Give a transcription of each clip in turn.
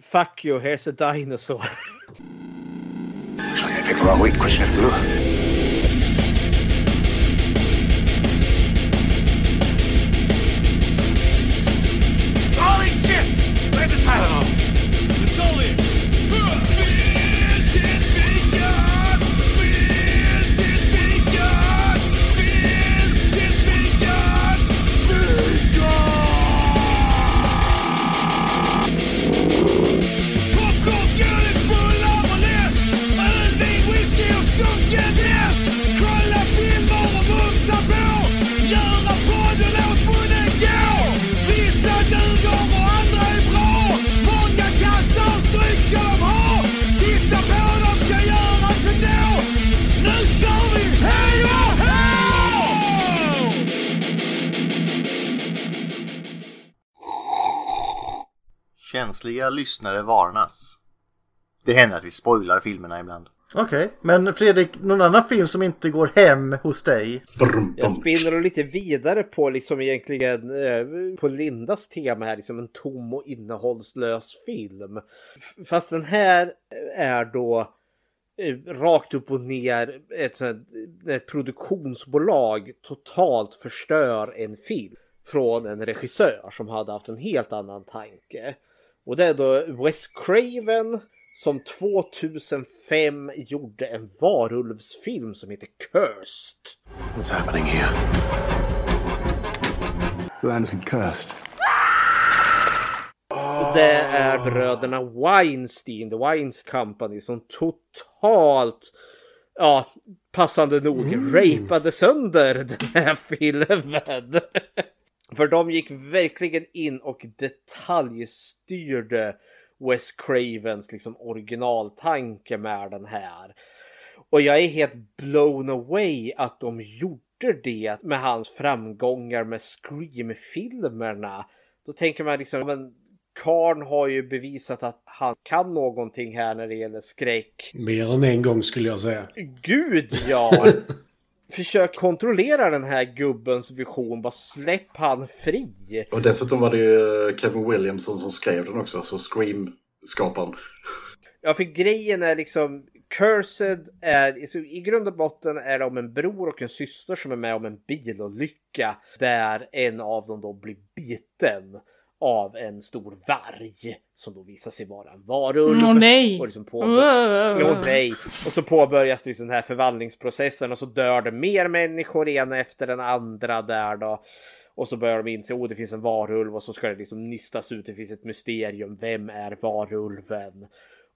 Fuck you, here's a dinosaur. Lyssnare varnas. Det händer att vi spoilar filmerna ibland. Okej, men Fredrik, någon annan film som inte går hem hos dig? Jag spinner lite vidare på liksom egentligen eh, på Lindas tema här, liksom en tom och innehållslös film. Fast den här är då eh, rakt upp och ner ett, sånt, ett produktionsbolag totalt förstör en film från en regissör som hade haft en helt annan tanke. Och det är då Wes Craven som 2005 gjorde en varulvsfilm som heter Cursed. What's happening here? The land's been cursed. Och det är bröderna Weinstein, The Weinstein Company, som totalt, ja, passande nog, rapade sönder den här filmen. För de gick verkligen in och detaljstyrde Wes Cravens liksom originaltanke med den här. Och jag är helt blown away att de gjorde det med hans framgångar med Scream-filmerna. Då tänker man liksom, men Karn har ju bevisat att han kan någonting här när det gäller skräck. Mer än en gång skulle jag säga. Gud ja! Försök kontrollera den här gubbens vision, bara släpp han fri. Och dessutom var det ju Kevin Williamson som skrev den också, så Scream-skaparen. Ja, för grejen är liksom Cursed är, i grund och botten är det om en bror och en syster som är med om en bilolycka där en av dem då blir biten av en stor varg som då visar sig vara en varulv. Åh nej! Och, liksom påbör- Åh, nej. och så påbörjas liksom den här förvandlingsprocessen och så dör det mer människor ena efter den andra där då. Och så börjar de inse att oh, det finns en varulv och så ska det liksom nystas ut. Det finns ett mysterium. Vem är varulven?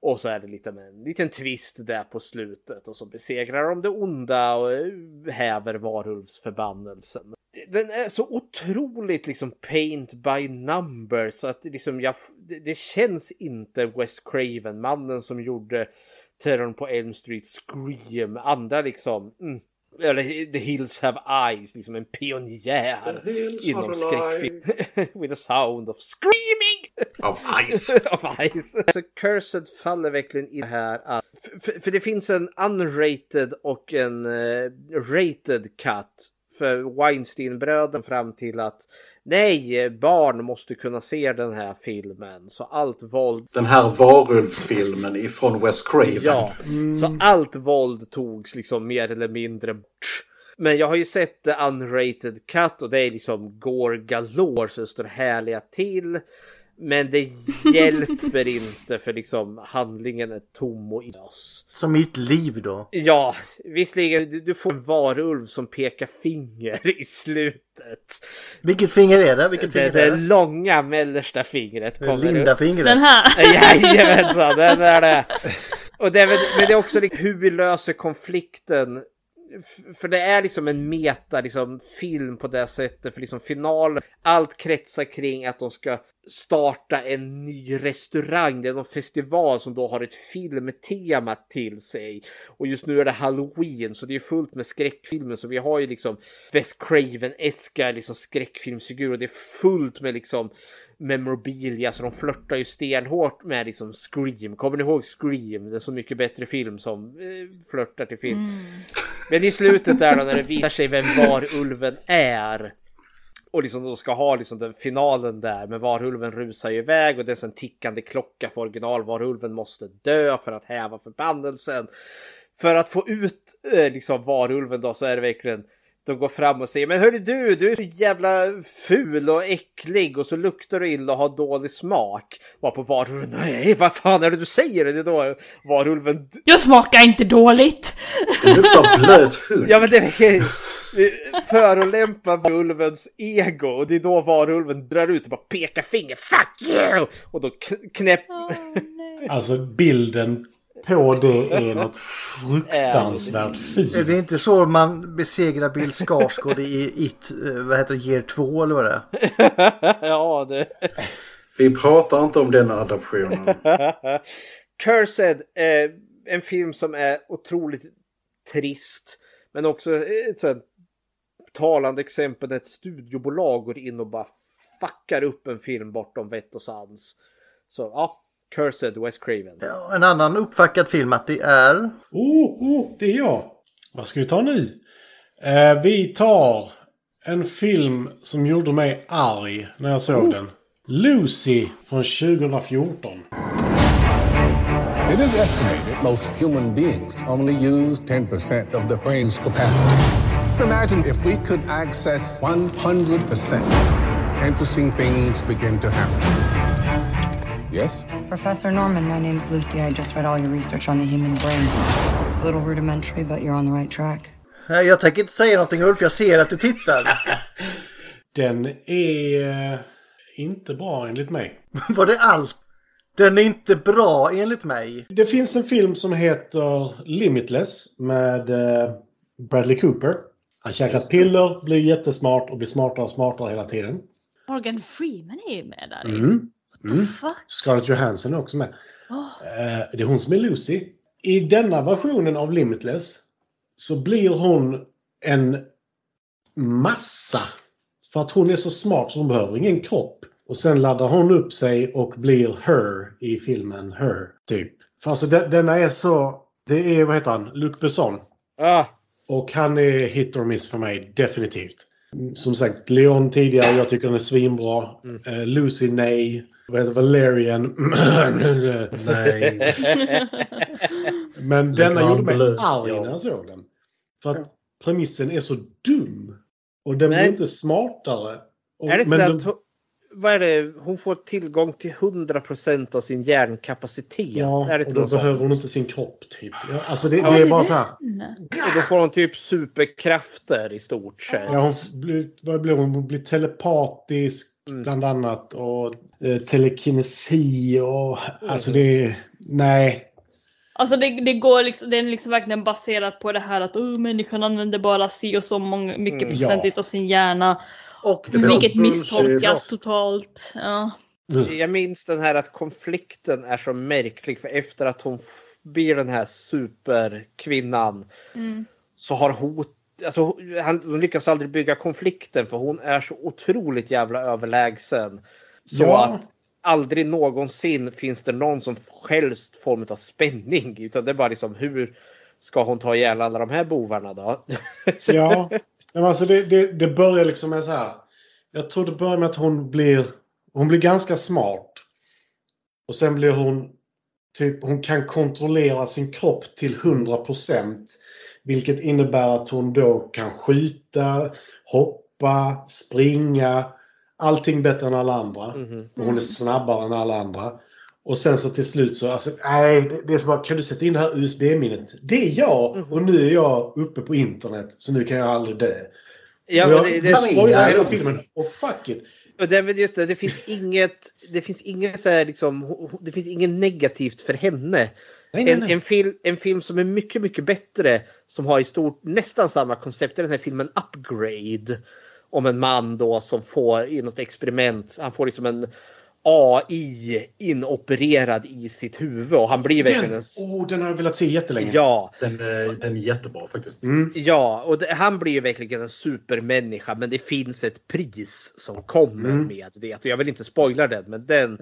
Och så är det lite med en liten twist där på slutet och så besegrar de det onda och eh, häver varulvsförbannelsen. Den är så otroligt liksom paint by number så att liksom jag, det, det känns inte Wes Craven, mannen som gjorde Terrorn på Elm Street, Scream, andra liksom mm, eller The Hills Have Eyes, liksom en pionjär inom skräckfilm. With a sound of screaming! Av Ice. of Ice. Så Cursed faller verkligen i det här att, för, för det finns en unrated och en eh, rated cut för Weinstein-bröden fram till att nej, barn måste kunna se den här filmen. Så allt våld Den här varulvsfilmen ifrån Wes Craven. Ja, så allt våld togs liksom mer eller mindre bort. Men jag har ju sett the unrated cut och det är liksom går galore så det står härliga till. Men det hjälper inte för liksom handlingen är tom och lös. Som mitt liv då. Ja, visserligen du- du får en varulv som pekar finger i slutet. Vilket finger är det? Vilket Det, finger det är det? långa mellersta fingret. Linda-fingret. Den här. Jajamensan, den är det. Och det är men det är också liksom hur vi löser konflikten. För det är liksom en meta liksom, film på det sättet. För liksom finalen, allt kretsar kring att de ska starta en ny restaurang. Det är någon festival som då har ett filmtema till sig. Och just nu är det halloween så det är fullt med skräckfilmer. Så vi har ju liksom West Craven-eska liksom skräckfilmsfigurer. Det är fullt med liksom memorabilia så de flörtar ju stenhårt med liksom Scream. Kommer ni ihåg Scream? Det är så mycket bättre film som eh, flörtar till film. Men i slutet där då när det visar sig vem varulven är. Och liksom de ska ha liksom den finalen där med varulven rusar ju iväg och det är en tickande klocka för original. Varulven måste dö för att häva förbannelsen. För att få ut eh, liksom varulven då så är det verkligen de går fram och säger men hörru du, du är så jävla ful och äcklig och så luktar du illa och har dålig smak. Var på varulven, nej vad fan är det du säger? Det är då varulven Jag smakar inte dåligt! Det luktar blöt hund. Ja men det är förolämpa varulvens ego och det är då varulven drar ut och bara pekar finger. Fuck you! Och då kn- knäpp... Alltså bilden på det är något fruktansvärt Är fint. det inte så man besegrar Bill Skarsgård i It, vad heter det, Year 2 eller vad det är? ja, det... Vi pratar inte om den adaptionen. Cursed, eh, en film som är otroligt trist. Men också ett sånt talande exempel där ett studiobolag går in och bara fuckar upp en film bortom vett och sans. Så ja, Cursed, Wes Craven. Ja, en annan uppfackad film att det är... Oh, oh, det är jag. Vad ska vi ta nu? Eh, vi tar en film som gjorde mig arg när jag såg den. Lucy från 2014. It is estimated most human beings only use 10% of their brain's capacity. Imagine if we could access 100%. Interesting things begin to happen. Yes? Professor Norman, my name's Lucy. I just read all your research on the human brain. It's a little rudimentary, but you're on the right track. Jag tänker inte säga någonting Ulf, jag ser att du tittar. Den är eh, inte bra enligt mig. Var det allt? Den är inte bra enligt mig. Det finns en film som heter Limitless med eh, Bradley Cooper. Han käkar piller, blir jättesmart och blir smartare och smartare hela tiden. Morgan Freeman är ju med där. Mm. Mm. Scarlett Johansson är också med. Eh, det är hon som är Lucy. I denna versionen av Limitless så blir hon en massa. För att hon är så smart så hon behöver ingen kropp. Och sen laddar hon upp sig och blir Her i filmen Her, typ. För alltså den, denna är så... Det är, vad heter han? Luc Besson. Ah, Och han är hit or miss för mig, definitivt. Som sagt, Leon tidigare, jag tycker den är svinbra. Eh, Lucy, nej. Vad heter Valerian? nej. Men denna gjorde mig Bleu, arg ja. när jag såg den. För att premissen är så dum. Och den blir inte smartare. Och, är det inte men den- att hon, vad är det? Hon får tillgång till 100% av sin hjärnkapacitet. Ja, är det och då behöver sånt? hon inte sin kropp, typ. Ja, alltså det, Ja, det är bara så här. Och då får hon typ superkrafter i stort sett. Ja, hon blir, vad blir hon? Hon blir telepatisk Mm. bland annat och eh, telekinesi och alltså det är... Nej. Alltså det, det går liksom, den är liksom verkligen baserad på det här att oh, människan använder bara si och så många, mycket Mm. procent Ja. utav sin hjärna. Och Det Vilket bullshit. misstolkas totalt. Ja. Jag minns den här att konflikten är så märklig för efter att hon blir den här superkvinnan Mm. så har hon Alltså, han, hon lyckas aldrig bygga konflikten för hon är så otroligt jävla överlägsen. Så Ja. att aldrig någonsin finns det någon som helst form av spänning. Utan det är bara liksom hur ska hon ta ihjäl alla de här bovarna då? Ja. Men alltså det, det, det börjar liksom med så här. Jag tror det börjar med att hon blir... Hon blir ganska smart. Och sen blir hon... Typ, hon kan kontrollera sin kropp till 100%. Vilket innebär att hon då kan skjuta, hoppa, springa. Allting bättre än alla andra. Och hon är snabbare än alla andra. Och sen så till slut så, alltså, nej, det, är så bara, kan du sätta in det här USB-minnet? Det är jag! Och nu är jag uppe på internet, så nu kan jag aldrig dö. Ja, men jag det, det, det, spoilar hela filmen. Och fuck it! Och det just det, det finns inget, det finns inget så här liksom, det finns inget negativt för henne. Nej, nej, En, nej. en, film, en film som är mycket, mycket bättre som har i stort nästan samma koncept är den här filmen Upgrade. Om en man då som får i något experiment, han får liksom en AI inopererad i sitt huvud och han blir verkligen Den, en... oh, den har jag velat se jättelänge. Ja, Den, är- den är jättebra faktiskt. Mm. ja, och det, han blir ju verkligen en supermänniska men det finns ett pris som kommer Mm. med det. Och jag vill inte spoila den men den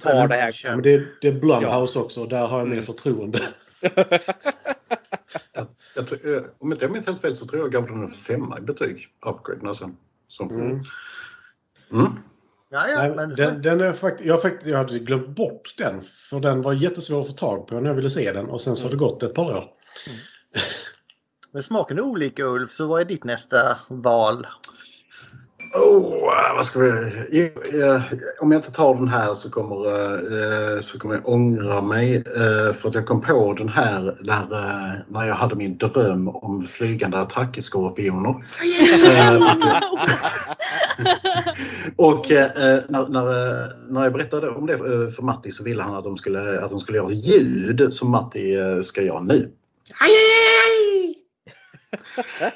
tar det här Ja, men det, det är Blumhouse också, där har jag mer förtroende. Jag, jag, tror- eh, om inte jag minns helt fel så tror jag jag gav den en femma i betyg. Upgrade alltså. Som film. Mm. Mm. Ja, ja, Nej, men den, den är fakt- jag, fakt- jag hade glömt bort den. För den var jättesvår att få tag på när jag ville se den. Och sen så har det gått ett par år. Men smaken är olika Ulf, så vad är ditt nästa val? Oh, vad ska vi... Om jag inte tar den här så kommer, eh, så kommer jag ångra mig. eh, För att jag kom på den här när, eh, när jag hade min dröm om flygande attackeskorpioner. Och eh, när, när, eh, när jag berättade om det eh, för Matti så ville han att de skulle, att de skulle göra ljud som Matti eh, ska göra nu.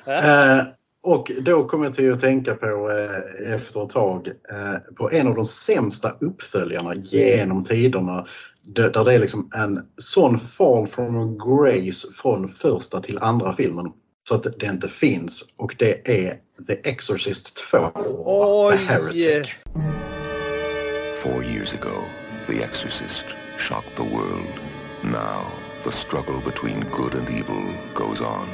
Eh, och då kom jag till att tänka på eh, efter ett tag eh, på en av de sämsta uppföljarna genom tiderna. Där det är liksom en sån fall from grace från första till andra filmen. Så att det inte finns. Och det är The Exorcist 2. Oj! The Heretic. Four years ago, The Exorcist shocked the world. Now, the struggle between good and evil goes on.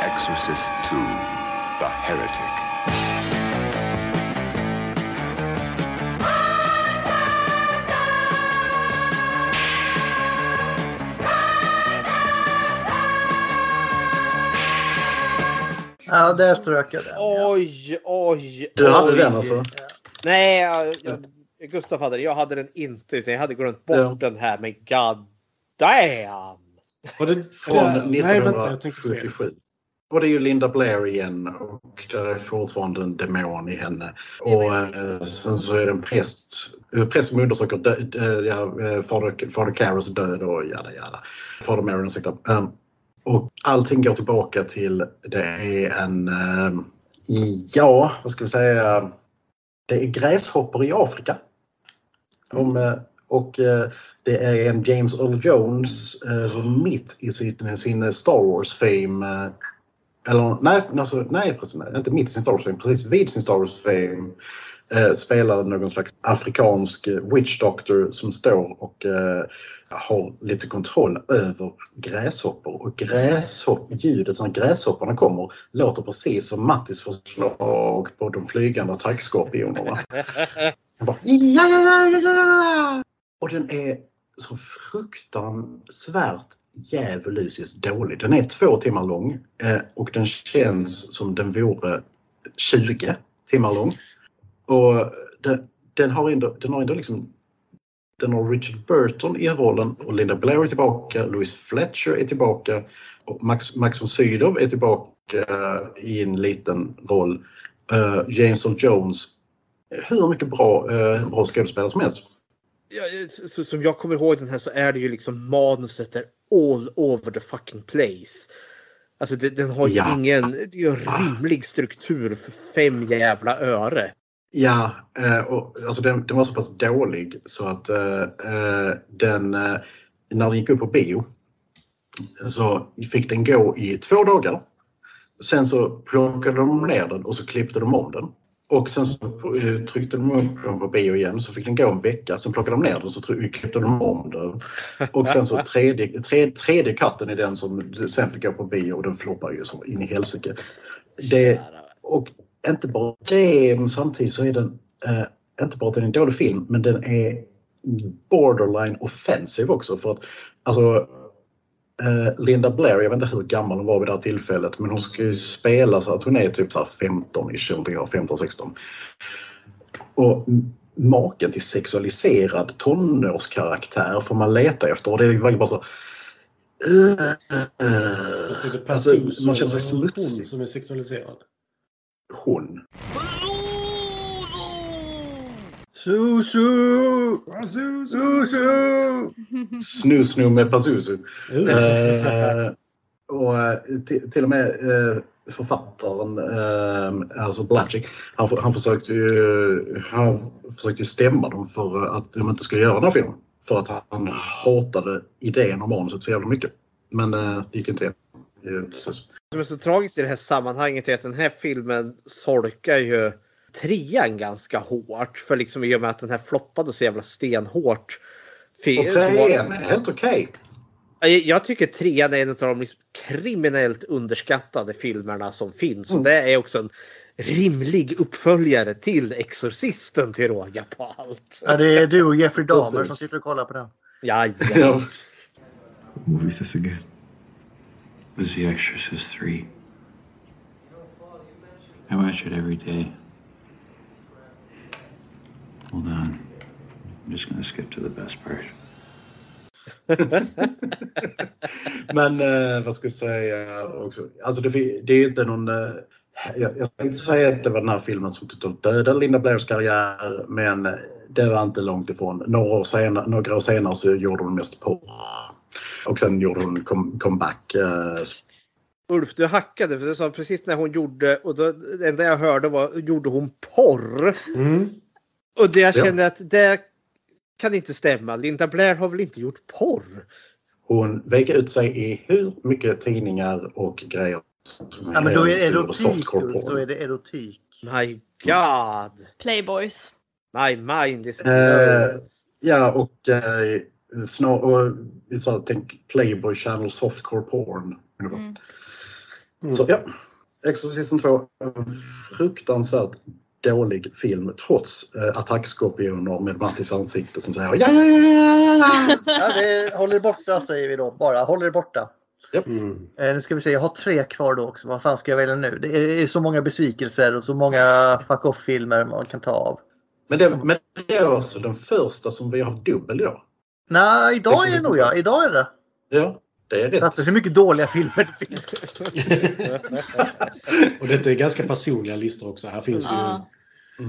Exorcist 2 The Heretic. Ja, där strök jag den. ja. Oj, oj, Du hade oj. den alltså? Nej, jag, jag, Gustav hade det. Jag hade den inte. Utan jag hade glömt bort Ja. den här. Men god damn! Var det Från Nej, vänta. Jag tänkte fel. 1977. Och det är ju Linda Blair igen och där är fortfarande en demon i henne. Och eh, sen så är det en präst, eh, präst som undersöker ja, eh, fader, fader Carros död och jada jada. Fader Marion, ursäkta. Um, och allting går tillbaka till, det är en, um, ja, vad ska vi säga, det är gräshoppor i Afrika. Om, eh, och eh, det är en James Earl Jones eh, som mitt i sin, sin Star Wars-fame eller nej, alltså, nej precis, inte mitt i sin Star Wars-fame, precis vid sin Star Wars-fame eh, spelar någon slags afrikansk witch doctor som står och eh, har lite kontroll över gräshoppor. Och gräshopp, ljudet när gräshopporna kommer låter precis som Mattis förslag på de flygande attackskorpionerna. Bara, ja, ja, ja, ja, ja. Och den är så fruktansvärt djävulusiskt dålig. Den är två timmar lång eh, och den känns som den vore 20 timmar lång. Och den, den har ändå, den har ändå liksom den har Richard Burton i rollen och Linda Blair är tillbaka, Louis Fletcher är tillbaka och Max, Max von Sydow är tillbaka i en liten roll. Eh, James Earl Jones, hur mycket bra, uh, bra skådespelare som helst. Ja, så, så, som jag kommer ihåg den här så är det ju liksom manuset är all over the fucking place. Alltså det, den har ju Ja. ingen rimlig struktur för fem jävla öre. Ja, eh, och, alltså den, den var så pass dålig så att eh, eh, den, när den gick upp på bio så fick den gå i två dagar. Sen så plockade de ner den och så klippte de om den. Och sen så tryckte de upp den på bio igen så fick den gå en vecka. Sen plockade de ner den och så klippte de om den. Och sen så tredje, tredje, tredje katten är den som sen fick gå på bio och den floppar ju så in i helsike. Det, och inte bara det, men samtidigt så är den eh, inte bara att den är en dålig film, men den är borderline offensive också. För att alltså, eh, Linda Blair, jag vet inte hur gammal hon var vid det här tillfället, men hon ska ju spela så att hon är typ så här 15 ish, någonting, ja, 15-16. Och maken till sexualiserad tonårskaraktär får man leta efter och det är verkligen bara så är det Alltså, Pazuzu man känner sig smutsig. som är sexualiserad? Hon. Susu! Susu! Snusnu med Pazuzu. Eh, och eh, till, till och med eh, författaren, eh, alltså Blatchick, han, han försökte ju han försökte stämma dem för att de inte skulle göra den här filmen. För att han hatade idén om manuset så jävla mycket. Men eh, det gick inte. Precis. Det som är så tragiskt i det här sammanhanget är att den här filmen solkar ju trean ganska hårt. För liksom i och med att den här floppade så jävla stenhårt. Och trean är helt okej. Jag- Jag tycker trean är en av de liksom kriminellt underskattade filmerna som finns. Och Mm. det är också en rimlig uppföljare till Exorcisten till råga på allt. Ja, det är du och Jeffrey Dahmer som sitter och kollar på den. Ja, Ja. What movie is this again? Was The Exorcist 3. I watch it every day. Hold on. I'm just gonna skip to the best part. Men eh, vad ska jag säga också? Alltså det, det är inte någon... Eh, jag, jag ska inte säga att det var den här filmen som totalt dödade Linda Blairs karriär. Men det var inte långt ifrån. Några år senare, några år senare så gjorde hon mest porr. Och sen gjorde hon come, comeback. Eh, Ulf, du hackade för du sa precis när hon gjorde och då, det enda jag hörde var gjorde hon porr. Mm. Och det jag Ja. kände att det kan inte stämma. Linda Blair har väl inte gjort porr? hon vek ut sig i hur mycket tidningar och grejer. som Ja, men då är det erotik, Ulf. Då är det erotik. My God! Playboys. My mind is Eh, ja, och eh, snar, och, så, här, tänk Playboy Channel Softcore Porn. Mm. Så ja, Exorcisten 2. En fruktansvärt dålig film trots eh, attackskorpioner med Mattis ansikte som säger ja, ja, ja, ja, ja, ja. Ja, det, håll er borta säger vi då. Bara håll er borta. Mm. Eh, nu ska vi se, jag har tre kvar då också. Vad fan ska jag välja nu? Det är så många besvikelser och så många fuck off-filmer man kan ta av. Men det, men det är alltså den första som vi har dubbel idag. Nej, idag är det nog ja. Idag är det. Ja, det är rätt. Fattar hur mycket dåliga filmer det finns. Och detta är ganska personliga listor också. Här finns Ja. ju...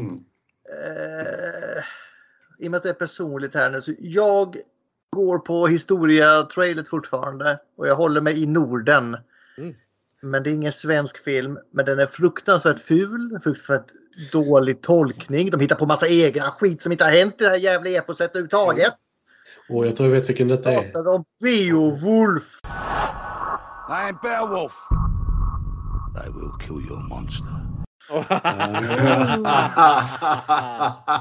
Mm. Eh, I och med att det är personligt här nu så jag går på historia-trailet fortfarande och jag håller mig i Norden. Mm. Men det är ingen svensk film. Men den är fruktansvärt ful, fruktansvärt dålig tolkning. De hittar på massa egna skit som inte har hänt i det här jävla eposet överhuvudtaget. Och jag tror jag vet vilken detta är. Pratar om Beowulf. I ain't Beowulf. I will kill your monster.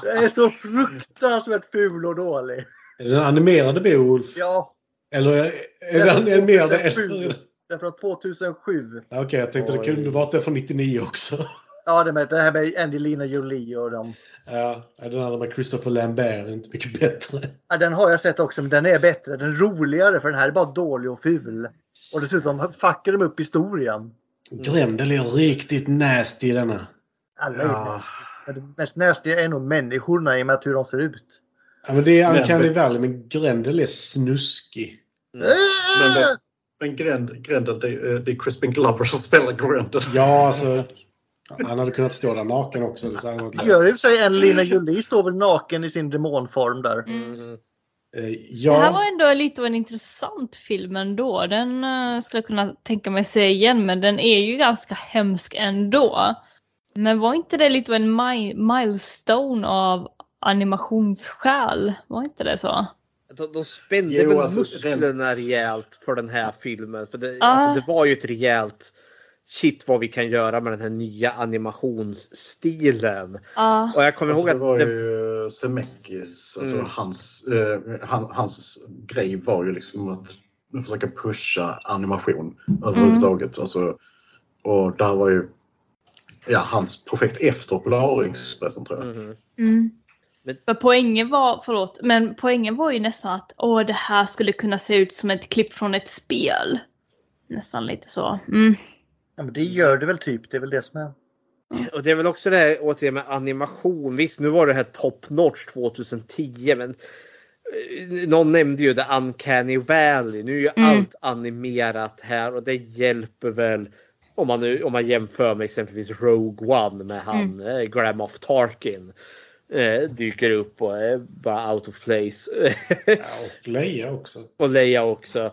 Den är så fruktansvärt ful och dålig. Är det den animerade Beowulf? Ja, Eller är, är Den animerade 2007. efter? den är från 2007. Ja, Okej, jag tänkte det kunde varit det från 99 också. Ja, det, med, det här med Angelina Jolie och dem. Ja, den andra med Christopher Lambert är inte mycket bättre. Ja, den har jag sett också, men den är bättre. Den är roligare för den här är bara dålig och ful. Och dessutom fuckar de upp historien. Grendel är riktigt nasty i denna. Alla är Ja. nasty. Men det mest nasty är nog människorna i och med hur de ser ut. Ja, men det är Uncanny Valley, men Grendel är snuskig. Men det- Men Grend, Grendel, det, är- det är Crispin Glover som spelar Grendel. Ja, alltså. Han hade kunnat stå där naken också. Det så hade varit gör i och för sig Angelina Jolie står väl naken i sin demonform där. Mm. Mm. Eh, Det här Ja, var ändå lite av en intressant film ändå. Den uh, skulle jag kunna tänka mig se igen, men den är ju ganska hemsk ändå. Men var inte det lite av en mi- milestone av animationsskäl? Var inte det så? De, de spände Jo, väl alltså, musklerna rent- rejält för den här filmen. För det, Ah. alltså, det var ju ett rejält shit vad vi kan göra med den här nya animationsstilen. Ja. Och jag kommer Alltså, ihåg det var att det, ju Zemeckis, alltså Mm. hans, eh, han, hans grej var ju liksom att försöka pusha animation överhuvudtaget. Alltså, och där var ju ja, hans projekt efter Polarexpressen tror jag. Mm. Men- Men poängen var, förlåt, men poängen var ju nästan att åh, det här skulle kunna se ut som ett klipp från ett spel. Nästan lite så. Mm. Ja, men det gör det väl typ. Det är väl det som är. Och det är väl också det här återigen med animation. Visst, nu var det här top notch 2010, men eh, någon nämnde ju The Uncanny Valley. Nu är ju Mm. allt animerat här och det hjälper väl om man, nu, om man jämför med exempelvis Rogue One med han mm. eh, Graham of Tarkin. Eh, dyker upp och är bara out of place. ja, och Leia också. och Leia också.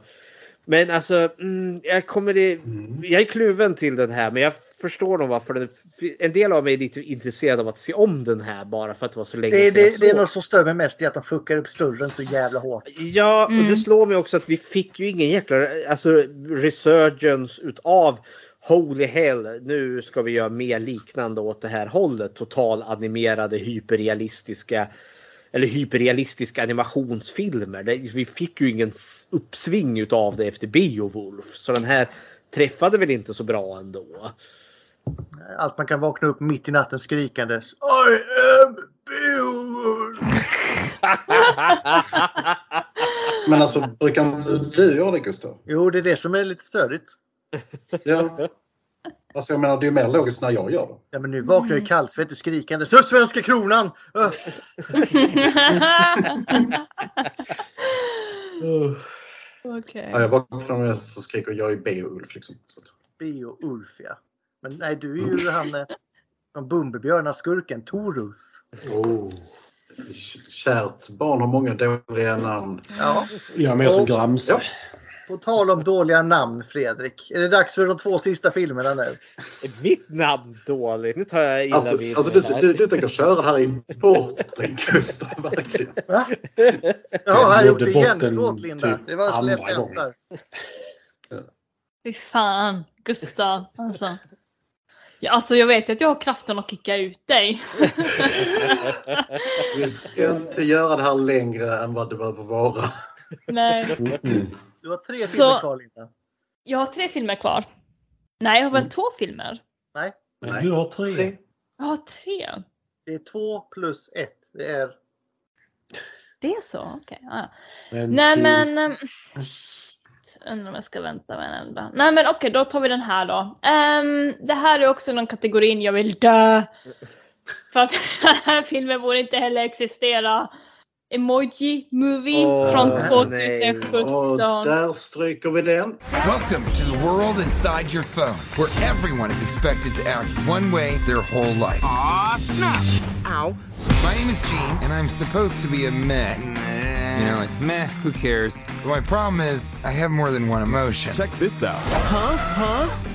Men alltså, mm, jag kommer i, Jag är kluven till den här, men jag förstår nog varför den... En del av mig är lite intresserad av att se om den här bara för att det var så länge Det, sedan jag det, det är såg. något som stör mig mest i att de fuckar upp snurren så jävla hårt. Ja, och det slår mig också att vi fick ju ingen jäkla alltså, resurgence utav Holy hell, nu ska vi göra mer liknande åt det här hållet. Total animerade hyperrealistiska eller hyperrealistiska animationsfilmer. Det, vi fick ju ingen uppsving utav det efter Beowulf. Så den här träffade väl inte så bra ändå. Allt man kan vakna upp mitt i natten skrikandes. I am Beowulf! Men alltså, brukar inte du göra det Gustav? Jo, det är det som är lite störigt. Ja. Alltså jag menar, det är mer logiskt när jag gör det. Ja, men nu vaknar ju kallsvettig skrikande. Så svenska kronan! Öh. Okej. Ja, jag vaknar med och skriker jag är Beowulf liksom. Så. Beowulf, ja. Men nej, du är ju han eh, från Bumbibjörnar-skurken, Torulf. Oh. Kärt barn har många dåliga namn. Ja. Jag är mer som Gramse. Ja. På tal om dåliga namn, Fredrik. Är det dags för de två sista filmerna nu? Är mitt namn dåligt? Nu tar jag illa Alltså, vid alltså du, du, du tänker köra det här i botten Gustav, verkligen. Va? Ja, Jag gjorde det nådde igen. Förlåt Linda. typ Det var så lätt hänt där. Fy fan, Gustav. Alltså. Ja, alltså jag vet att jag har kraften att kicka ut dig. Vi ska inte göra det här längre än vad det behöver vara. Nej. Mm. Du har tre Så- filmer kvar, Linda. Jag har tre filmer kvar. Nej, jag har väl två filmer? Nej, Men du har tre. tre. Jag har tre. Det är två plus ett. Det är... Det är så? Okej. ja. En Nej till. men... ehm, Undrar om jag ska vänta med en enda. Nej men okej, då tar vi den här då. Ehm, det här är också någon kategorin jag vill dö. För att den här filmen borde inte heller existera. Emoji Movie Åh, från nej. 2017. Och där stryker vi den. Welcome to the world inside your phone, where everyone is expected to act one way their whole life. Aw, snap! Ow. My name is Gene, and I'm supposed to be a meh. You know, like, meh, who cares? But my problem is, I have more than one emotion. Check this out. Huh? Huh?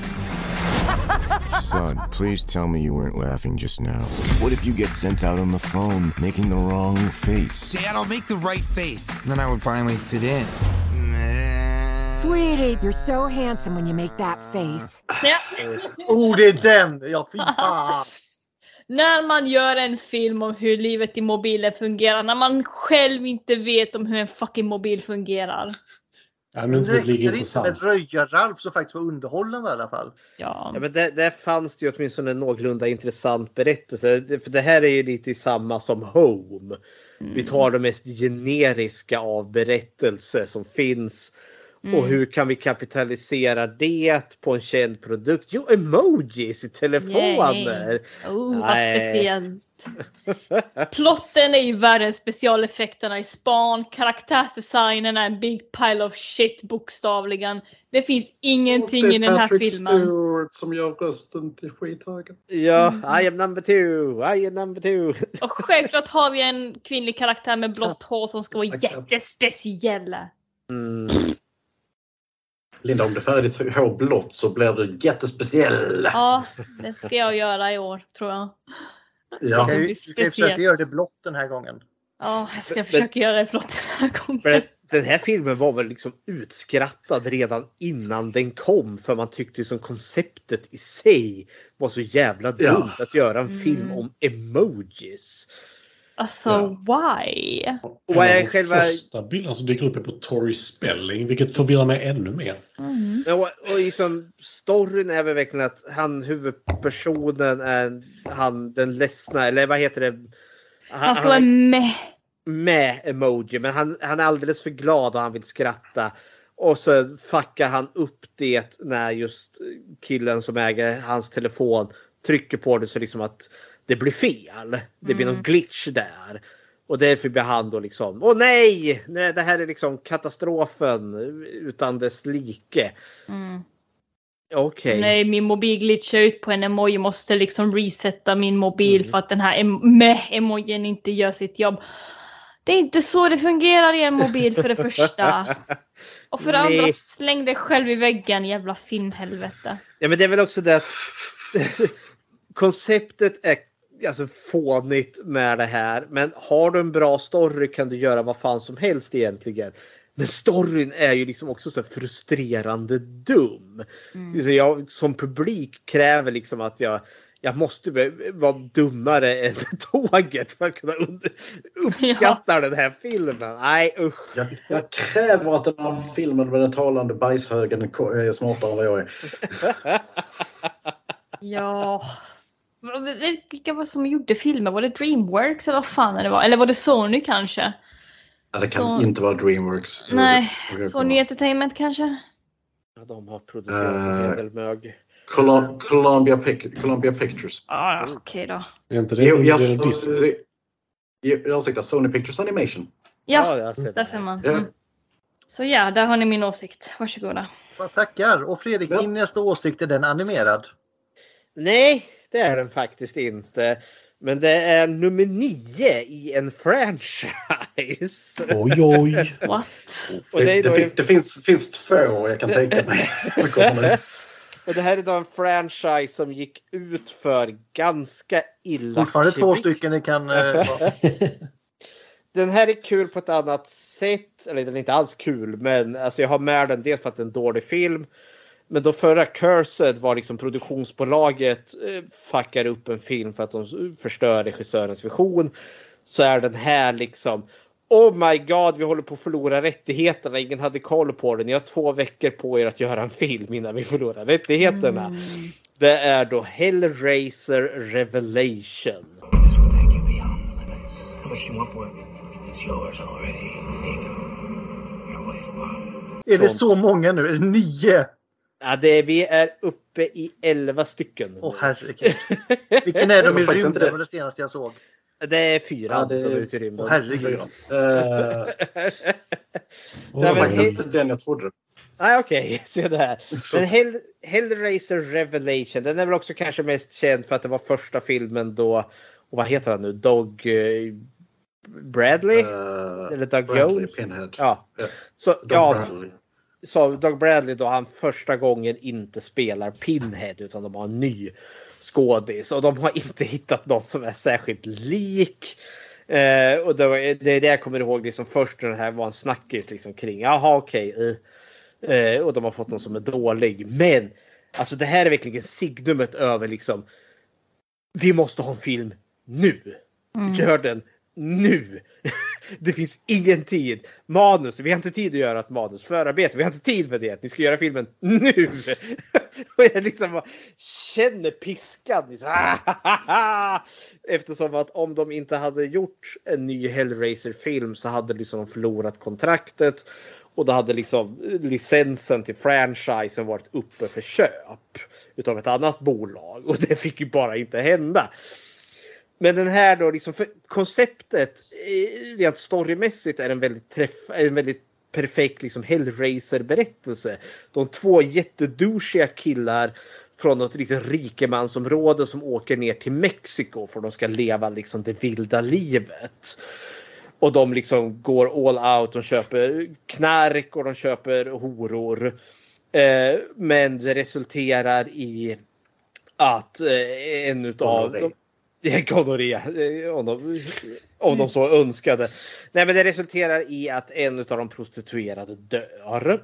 Son, please tell me you weren't laughing just now. What if you get sent out on the phone making the wrong face? Dad, I'll make the right face. Then I would finally fit in. Meh. Sweetie, you're so handsome when you make that face. Ja. Oh, det är den! Ja, fy fan! När man gör en film om hur livet i mobilen fungerar, när man själv inte vet om hur en fucking mobil fungerar. Ja, Det räckte blir inte med Röja-Ralf som faktiskt var underhållande i alla fall. Ja. Ja, men där, där fanns det ju åtminstone en någorlunda intressant berättelse. Det- För det här är ju lite samma som Home. Vi tar det mest generiska av berättelser som finns. Mm. Och hur kan vi kapitalisera det på en känd produkt? Jo, emojis i telefoner! Oh, vad speciellt. Plotten är ju värre än specialeffekterna i span. Karaktärsdesignen är en big pile of shit bokstavligen. Det finns ingenting Det i den här Patrick filmen. Stewart som gör rösten till skithögen. Ja, I am number two, I am number two. Och självklart har vi en kvinnlig karaktär med blått hår som ska vara jättespeciell. Mm. Linda, om du färgar ditt hår blått så blir du jättespeciell. Ja, det ska jag göra i år tror jag. Du Ja. kan du kan ju försöka göra det blått den här gången. Ja, jag ska försöka göra det blått den här gången. Den här filmen var väl liksom utskrattad redan innan den kom för man tyckte som konceptet i sig var så jävla Ja. dumt att göra en film Mm. om emojis. Alltså, Ja. why? Och är av de själva... första bilderna som dyker upp är på Tori Spelling, vilket förvirrar mig ännu mer. Mm. Ja, Och, och liksom, storyn är väl verkligen att han huvudpersonen är han den ledsna eller vad heter det? Han ska vara med. med emoji men han, han är alldeles för glad och han vill skratta. Och så fuckar han upp det när just killen som äger hans telefon trycker på det så liksom att det blir fel. Det blir Mm. någon glitch där. Och därför blir han då liksom, åh nej! nej! Det här är liksom katastrofen utan dess like. Mm. Okej. Nej, min mobil glitchar ut på en emoji. Måste liksom resetta min mobil Mm. för att den här em- med emojin inte gör sitt jobb. Det är inte så det fungerar i en mobil för det första. Och för det Nej. andra, släng dig själv i väggen jävla finnhelvete. Ja men det är väl också det att konceptet är alltså fånigt med det här. Men har du en bra story kan du göra vad fan som helst egentligen. Men storyn är ju liksom också så frustrerande dum. Mm. Så jag som publik kräver liksom att jag jag måste vara dummare än tåget för att kunna uppskatta den här filmen. Nej usch. Jag, jag kräver att den här filmen med den talande bajshögen är är smartare än vad jag är. Ja. Vilka var det som gjorde filmer? Var det Dreamworks eller vad fan det var? Eller var det Sony kanske? Ja, det kan Så- inte vara Dreamworks. Nej, Sony Entertainment kanske? Ja, de har producerat en hel Eh, del mög. Col- Columbia, Pic- Columbia Pictures. Ja, ja, okej då. Är inte det Jo, jag, jag, jag Sony Pictures Animation. Ja, sett där ser man. Ja. Mm. Så ja, där har ni min åsikt. Varsågoda. Tackar! Och Fredrik, din nästa åsikt är den animerad? Nej, det är den faktiskt inte. Men det är nummer nio i en franchise. Oj, oj. What? Och det, det, en, det finns, finns två jag kan tänka mig. Det. och det här är då en franchise som gick ut för ganska illa. Fortfarande två stycken ni kan... eh. Den här är kul på ett annat sätt. Eller den är inte alls kul, men alltså jag har med den dels för att det är en dålig film. Men då förra Cursed var liksom produktionsbolaget eh, fuckar upp en film för att de förstör regissörens vision. Så är den här liksom Oh my god, vi håller på att förlora rättigheterna. Ingen hade koll på det. Ni har två veckor på er att göra en film innan vi förlorar rättigheterna. Det är då Hellraiser Revelation. Är det så många nu? Är det nio? Ja, det, vi är uppe i 11 stycken. Åh herregud. Vilken är de i Det rymden? det. var det senaste jag såg. Det är fyra. Ja, det- de är ute i rymden. Åh herregud. Eh, Nej, det var inte den jag trodde. Nej, okej. Se där. Men Hell, Hellraiser Revelation, den är väl också kanske mest känd för att det var första filmen då, och vad heter han nu, Dog eh, Bradley? Eh, Eller Doug Bradley Jones? Pinhead. Ja. Ja. Så, Doug ja, Bradley. Så Doug Bradley då han första gången inte spelar Pinhead utan de har en ny skådis och de har inte hittat något som är särskilt lik. Eh, och det, var, det är det jag kommer ihåg liksom först när det här var en snackis liksom kring. Jaha okej. eh, och de har fått någon som är dålig. Men alltså det här är verkligen signumet över liksom. Vi måste ha en film nu. Gör den nu. Det finns ingen tid. Manus, vi har inte tid att göra ett manus. Förarbete, vi har inte tid för det. Ni ska göra filmen nu. Och jag liksom bara känner piskan. Liksom. Eftersom att om de inte hade gjort en ny Hellraiser-film så hade liksom de förlorat kontraktet. Och då hade liksom licensen till franchisen varit uppe för köp utav ett annat bolag. Och det fick ju bara inte hända. Men den här då, liksom, för konceptet eh, rent storymässigt är en väldigt, träff, en väldigt perfekt liksom Hellraiser-berättelse. De två jättedouchiga killar från något liksom rikemansområde som åker ner till Mexiko för de ska leva liksom det vilda livet. Och de liksom går all out. De köper knark och de köper horor. Eh, men det resulterar i att eh, en utav Gonorré. Gonorré, om de, om de så önskade. Nej, men det resulterar i att en av de prostituerade dör.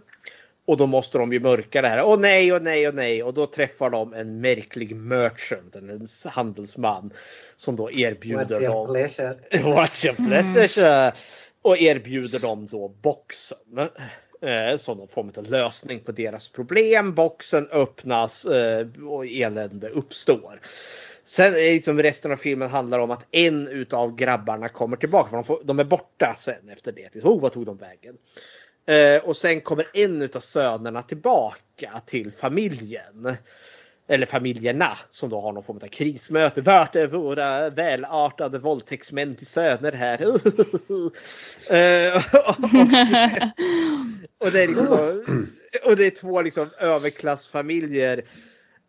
Och då måste de ju mörka det här. Åh nej, åh nej, åh nej. Och då träffar de en märklig merchant, en handelsman. Som då erbjuder dem... pleasure? What's your pleasure? Och erbjuder dem då boxen. Eh, som någon form av lösning på deras problem. Boxen öppnas eh, och elände uppstår. Sen är liksom resten av filmen handlar om att en utav grabbarna kommer tillbaka. För de, får, de är borta sen efter det. Oh, vad tog de vägen? Eh, och sen kommer en utav sönerna tillbaka till familjen. Eller familjerna som då har någon form av krismöte. Vart är våra välartade våldtäktsmän till söner här? Eh, och, det är liksom då, och det är två liksom överklassfamiljer.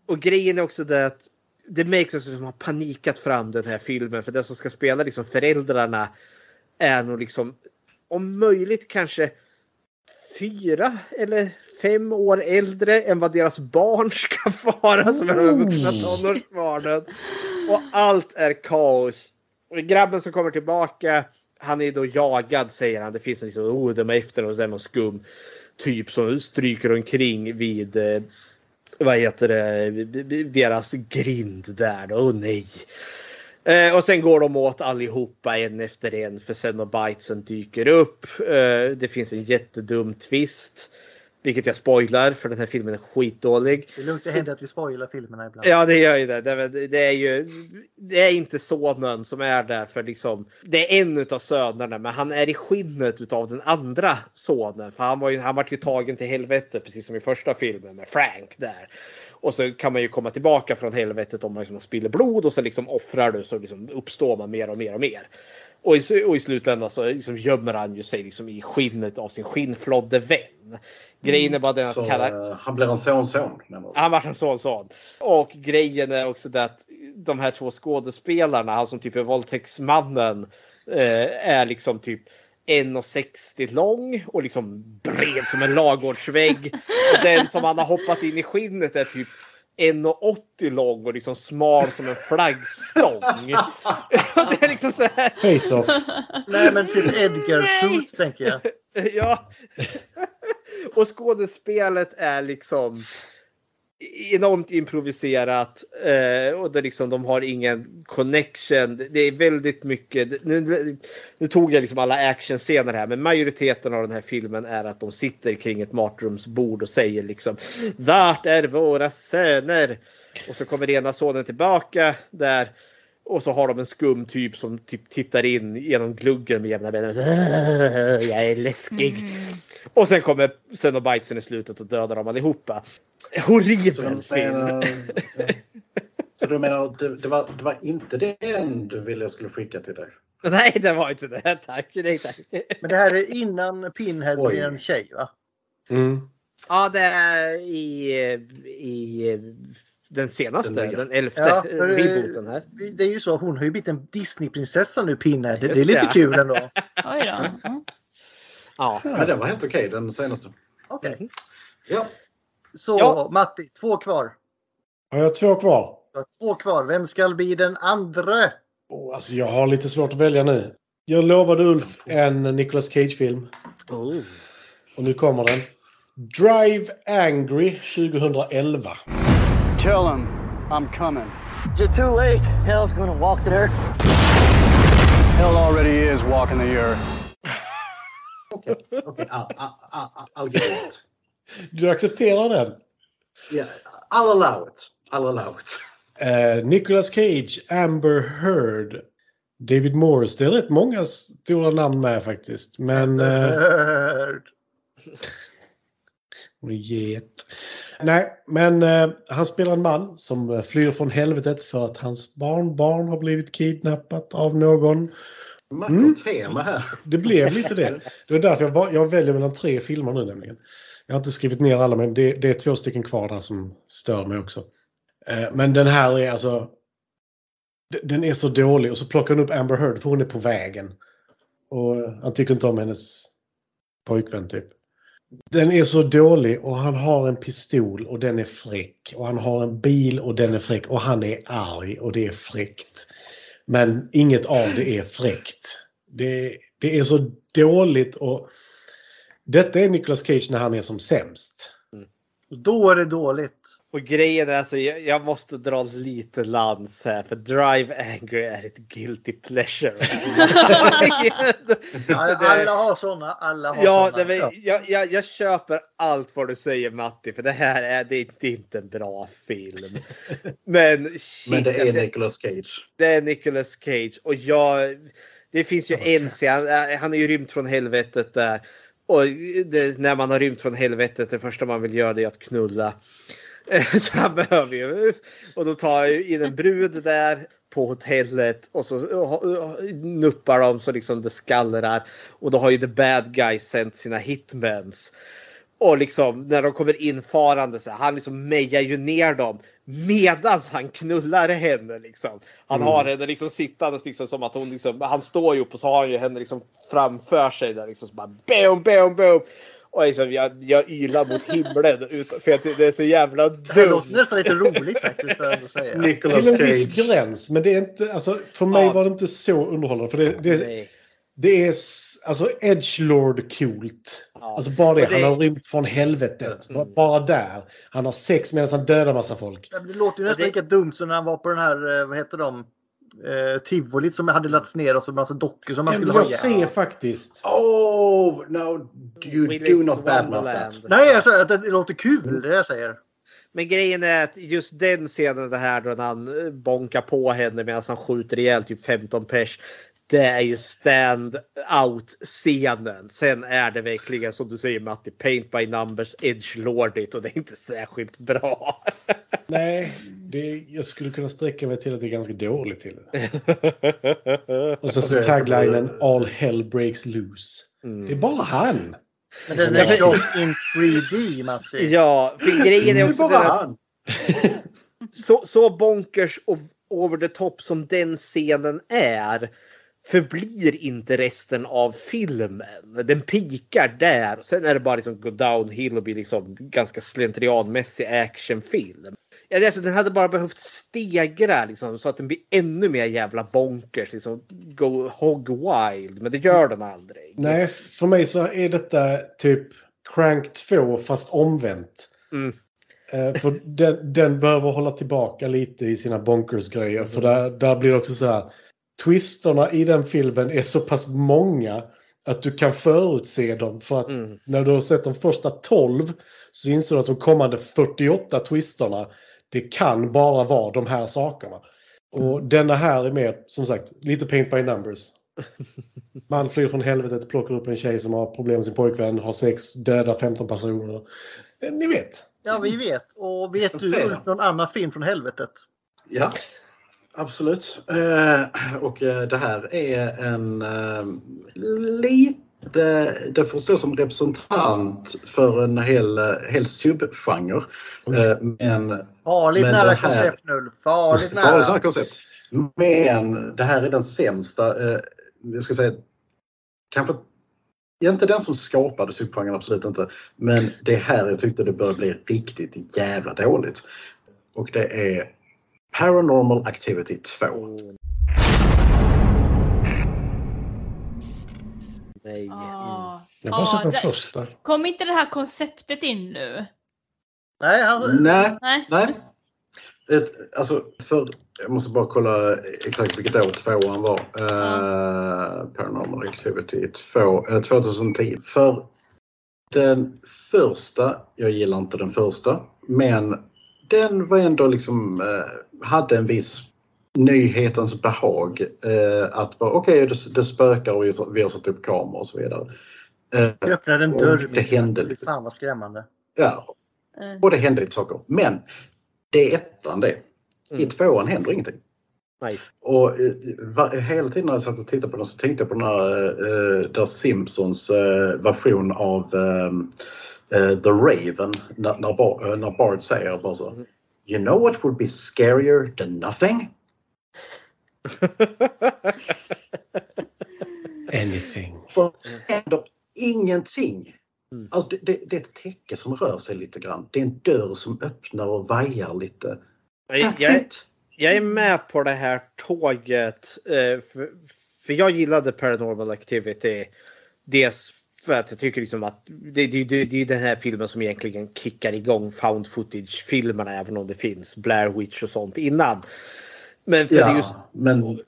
Och grejen är också det att det märks att de har panikat fram den här filmen. För den som ska spela liksom föräldrarna är nog liksom om möjligt kanske fyra eller fem år äldre än vad deras barn ska vara som är de vuxna tonårsbarnen. Och allt är kaos. Och grabben som kommer tillbaka, han är då jagad säger han. Det finns liksom, oh, de är efter och sen någon skum typ som stryker omkring vid eh, vad heter det, deras grind där då. Oh, nej. Eh, och sen går de åt allihopa en efter en för sen och bitesen dyker upp. Eh, det finns en jättedum twist. Vilket jag spoilar för den här filmen är skitdålig. Det är lugnt, det händer att vi spoilar filmerna ibland. Ja det gör ju det. Det, är ju det är inte sonen som är där för liksom. Det är en utav sönerna men han är i skinnet utav den andra sonen. För han var ju, han var ju tagen till helvete precis som i första filmen med Frank där. Och så kan man ju komma tillbaka från helvetet om man liksom spiller blod och så liksom offrar du så liksom uppstår man mer och mer och mer. Och i, och i slutändan så liksom gömmer han ju sig liksom i skinnet av sin skinnflodde vän. Grejen är bara den att Så, kara- eh, han blir en sonson. han var en sån sån. Och grejen är också det att de här två skådespelarna, han som typ är våldtäktsmannen, eh, är liksom typ 1,60 lång och liksom bred som en ladugårdsvägg. Och Den som han har hoppat in i skinnet är typ 1,80 lång och liksom smal som en flaggstång. det är liksom så här. Face-off. Nej men typ Edgar Shoot tänker jag. Ja. Och skådespelet är liksom enormt improviserat eh, och det liksom, de har ingen connection. Det är väldigt mycket. Nu, nu tog jag liksom alla actionscener här, men majoriteten av den här filmen är att de sitter kring ett matrumsbord och säger liksom Vart är våra söner? Och så kommer ena sonen tillbaka där och så har de en skum typ som typ tittar in genom gluggen med jämna mellanrum. Jag är läskig. Och sen kommer Cenobitesen i slutet och dödar dem allihopa. Horribel film. så du menar det, det, var, det var inte den du ville jag skulle skicka till dig? Nej, det var inte det. Tack. Nej, tack. Men det här är innan Pinhead Oj. blir en tjej va? Mm. Ja, det är i, i den senaste, Den den, elfte Ja, eh, rebooten här. Det är ju så, hon har ju blivit en Disneyprinsessa nu Pinhead. Det, det är lite kul ändå. Ja. Ja. Men den var helt okej, den senaste. Okej. Ja. Så Ja. Matti, två kvar. Har jag två kvar? Du har två kvar. Vem ska bli den andra? Oh, alltså jag har lite svårt att välja nu. Jag lovade Ulf en Nicolas Cage-film. Oh. Och nu kommer den. Drive Angry 2011. Tell him I'm coming. You're too late. Hell's gonna walk the earth. Hell already is walking the earth. Okej, okay. I'll give it. Du accepterar den? Yeah, I'll allow it. I'll allow it. Eh, Nicolas Cage, Amber Heard, David Morris. Det är rätt många stora namn med faktiskt. Men... Eh, och get. Nej, men eh, han spelar en man som eh, flyr från helvetet för att hans barnbarn har blivit kidnappat av någon. Vackert tema här. Det blev lite det. Det var därför jag, var, jag väljer mellan tre filmer nu nämligen. Jag har inte skrivit ner alla men det, det är två stycken kvar där som stör mig också. Eh, men den här är alltså... Den är så dålig och så plockar hon upp Amber Heard för hon är på vägen. Och han tycker inte om hennes pojkvän typ. Den är så dålig och han har en pistol och den är fräck. Och han har en bil och den är fräck. Och han är arg och det är fräckt. Men inget av det är fräckt. Det, det är så dåligt och detta är Nicolas Cage när han är som sämst. Mm. Då är det dåligt. Och grejen är alltså, jag, jag måste dra lite lans här för Drive Angry är ett guilty pleasure. Alla har såna. Alla har ja, såna. det, men, jag, jag, jag köper allt vad du säger Matti för det här är, det, det är inte en bra film. Men, shit, Men det är alltså, Nicolas Cage. det är Nicolas Cage och jag. Det finns ju en scen. äh, Han är ju rymt från helvetet där. Och det, när man har rymt från helvetet det första man vill göra det är att knulla. Så han behöver ju. Och då tar jag in en brud där på hotellet och så nuppar de så liksom det skallrar. Och då har ju the bad guy sänt sina hitmans. Och liksom när de kommer infarande så han liksom mejar ju ner dem medans han knullar henne liksom. Han Mm. har henne liksom sittandes liksom som att hon liksom, han står ju upp och så har han ju henne liksom framför sig där liksom så bara boom, boom, boom. Och liksom, jag, jag ylar mot himlen ut, för att det, det är så jävla Det dumt. låter nästan lite roligt faktiskt. För att säga. Till en viss gräns. Men det är inte, alltså, för mig Ja. var det inte så underhållande. För det, det, det är alltså edgelord coolt. Alltså bara det, det- han har rymt från helvetet. Bara- Bara där. Han har sex medan han dödar massa folk. Det låter ju nästan det- lika dumt som när han var på den här, eh, vad heter de? Eh, tivolit som hade lagts ner och så massa dockor som man skulle ha jag ihjäl. se faktiskt. Oh, no, you Willy's do not badmouth that. Nej, alltså att det låter kul, det jag säger. Men grejen är att just den scenen det här då när han bonkar på henne medan han skjuter ihjäl typ 15 pers. Det är ju stand out scenen. Sen är det verkligen som du säger Matti, paint by numbers, edge lordigt och det är inte särskilt bra. Nej, det, jag skulle kunna sträcka mig till att det är ganska dåligt till det. Och så, så taglinen All hell breaks loose. Mm. Det är bara han. Men den är shot in 3D, Matti. Ja, för grejen är Det är också bara den att han. så, så bonkers och over the top som den scenen är förblir inte resten av filmen. Den pikar där. Sen är det bara liksom go downhill och blir liksom ganska slentrianmässig actionfilm. Ja, alltså, den hade bara behövt stegra liksom, så att den blir ännu mer jävla bonkers. Liksom, go hog wild. Men det gör den aldrig. Nej, för mig så är detta typ Crank 2 fast omvänt. Mm. Eh, för den, den behöver hålla tillbaka lite i sina bonkers-grejer. För där, där blir det också så här. Twisterna i den filmen är så pass många att du kan förutse dem. För att Mm. när du har sett de första 12 så inser du att de kommande 48 twisterna det kan bara vara de här sakerna. Och denna här är mer, som sagt, lite paint by numbers. Man flyr från helvetet, plockar upp en tjej som har problem med sin pojkvän, har sex, dödar 15 personer. Eh, Ni vet. Ja, vi vet. Och vet du. Ulf någon annan film från helvetet? Ja, absolut. Eh, och eh, det här är en eh, lite... Det får stå som representant för en hel, hel subgenre. Men Farligt Men nära här- koncept nu. Farligt Farligt nära nära. koncept. Men det här är den sämsta, jag ska säga, kanske inte den som skapade subgenren, absolut inte. Men det här jag tyckte det började bli riktigt jävla dåligt. Och det är Paranormal Activity 2. Nej. Ah. Jag har bara Ja, sett den det- första. Kom inte det här konceptet in nu? Nej, han... Nej, Nej. nej. Ett, alltså, för, jag måste bara kolla exakt vilket år tvåan var. Eh, Paranormal Activity 2, eh, 2010. För den första, jag gillar inte den första, men den var ändå liksom, eh, hade en viss nyhetens behag. Eh, att bara, okej, det, det spökar och vi, har satt upp kameror och så vidare. Eh, Vi öppnade en och dörr. Det mitt i hände lite. Fan vad skrämmande. Ja, Eh, och det hände lite saker. Men det är ettan det. I Mm. tvåan händer ingenting. Nej. Och eh, va, hela tiden när jag satt och tittade på den så tänkte jag på den här, eh, där Simpsons eh, version av eh, The Raven. När, när, Bar, eh, när Bart säger bara så. You know what would be scarier than nothing? Anything. För det händer ingenting. Mm. Alltså det, det, det är ett täcke som rör sig lite grann. Det är en dörr som öppnar och vajar lite. Jag, That's jag, it! jag är med på det här tåget. eh, För, för jag gillade Paranormal Activity. Dels för att jag tycker liksom att det, det, det, det är den här filmen som egentligen kickar igång found footage-filmerna även om det finns Blair Witch och sånt innan. Men för det är just... Ja, men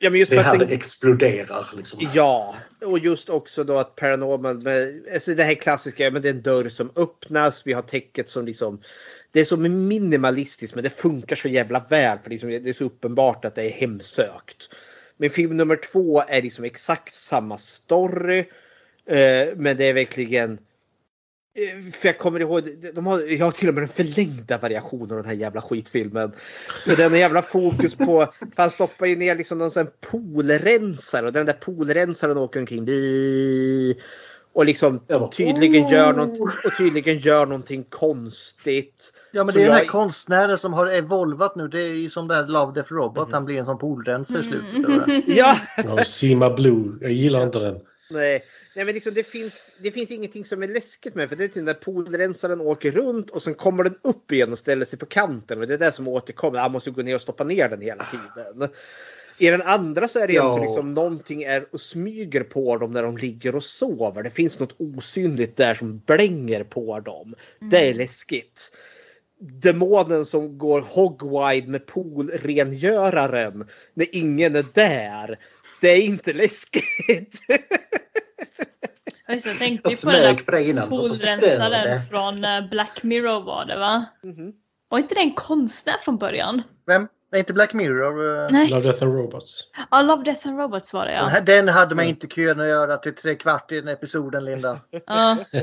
Ja, men just det här det exploderar. Liksom. Ja, och just också då att Paranormal, med, alltså det här klassiska, men det är en dörr som öppnas, vi har täcket som liksom, det är så minimalistiskt men det funkar så jävla väl för liksom, det är så uppenbart att det är hemsökt. Men film nummer två är liksom exakt samma story, men det är verkligen eh, för jag kommer ihåg, de har, jag har till och med den förlängda variationen av den här jävla skitfilmen. Med den jävla fokus på, för han stoppar ju ner liksom någon sån poolrensare och den där poolrensaren åker omkring. Och liksom tydligen gör, något, och tydligen gör någonting konstigt. Ja men det är den här jag- konstnären som har evolvat nu. Det är ju som det här Love Death Robot. Han blir en sån poolrensare i slutet. eller vad? Ja! Ja, Sima Blue. Jag gillar inte den. Nej, nej men liksom det finns, det finns ingenting som är läskigt med för det är till när poolrensaren åker runt och sen kommer den upp igen och ställer sig på kanten och det är det som återkommer. Han måste gå ner och stoppa ner den hela tiden. I den andra så är det Ja. alltså liksom någonting är och smyger på dem när de ligger och sover. Det finns något osynligt där som blänger på dem. Det är läskigt. demonen som går hogwide med poolrengöraren när ingen är där. Det är inte läskigt. Just Jag tänkte ju Jag på den där poolrensaren från eh, Black Mirror var det va? Var inte det en konstnär från början? Vem? Nej, inte Black Mirror. eh. Nej. Love, Death and Robots. Ja, Love, Death and Robots var det Den, ja. här, den hade man inte kunnat göra till tre kvart i den episoden, Linda. ja.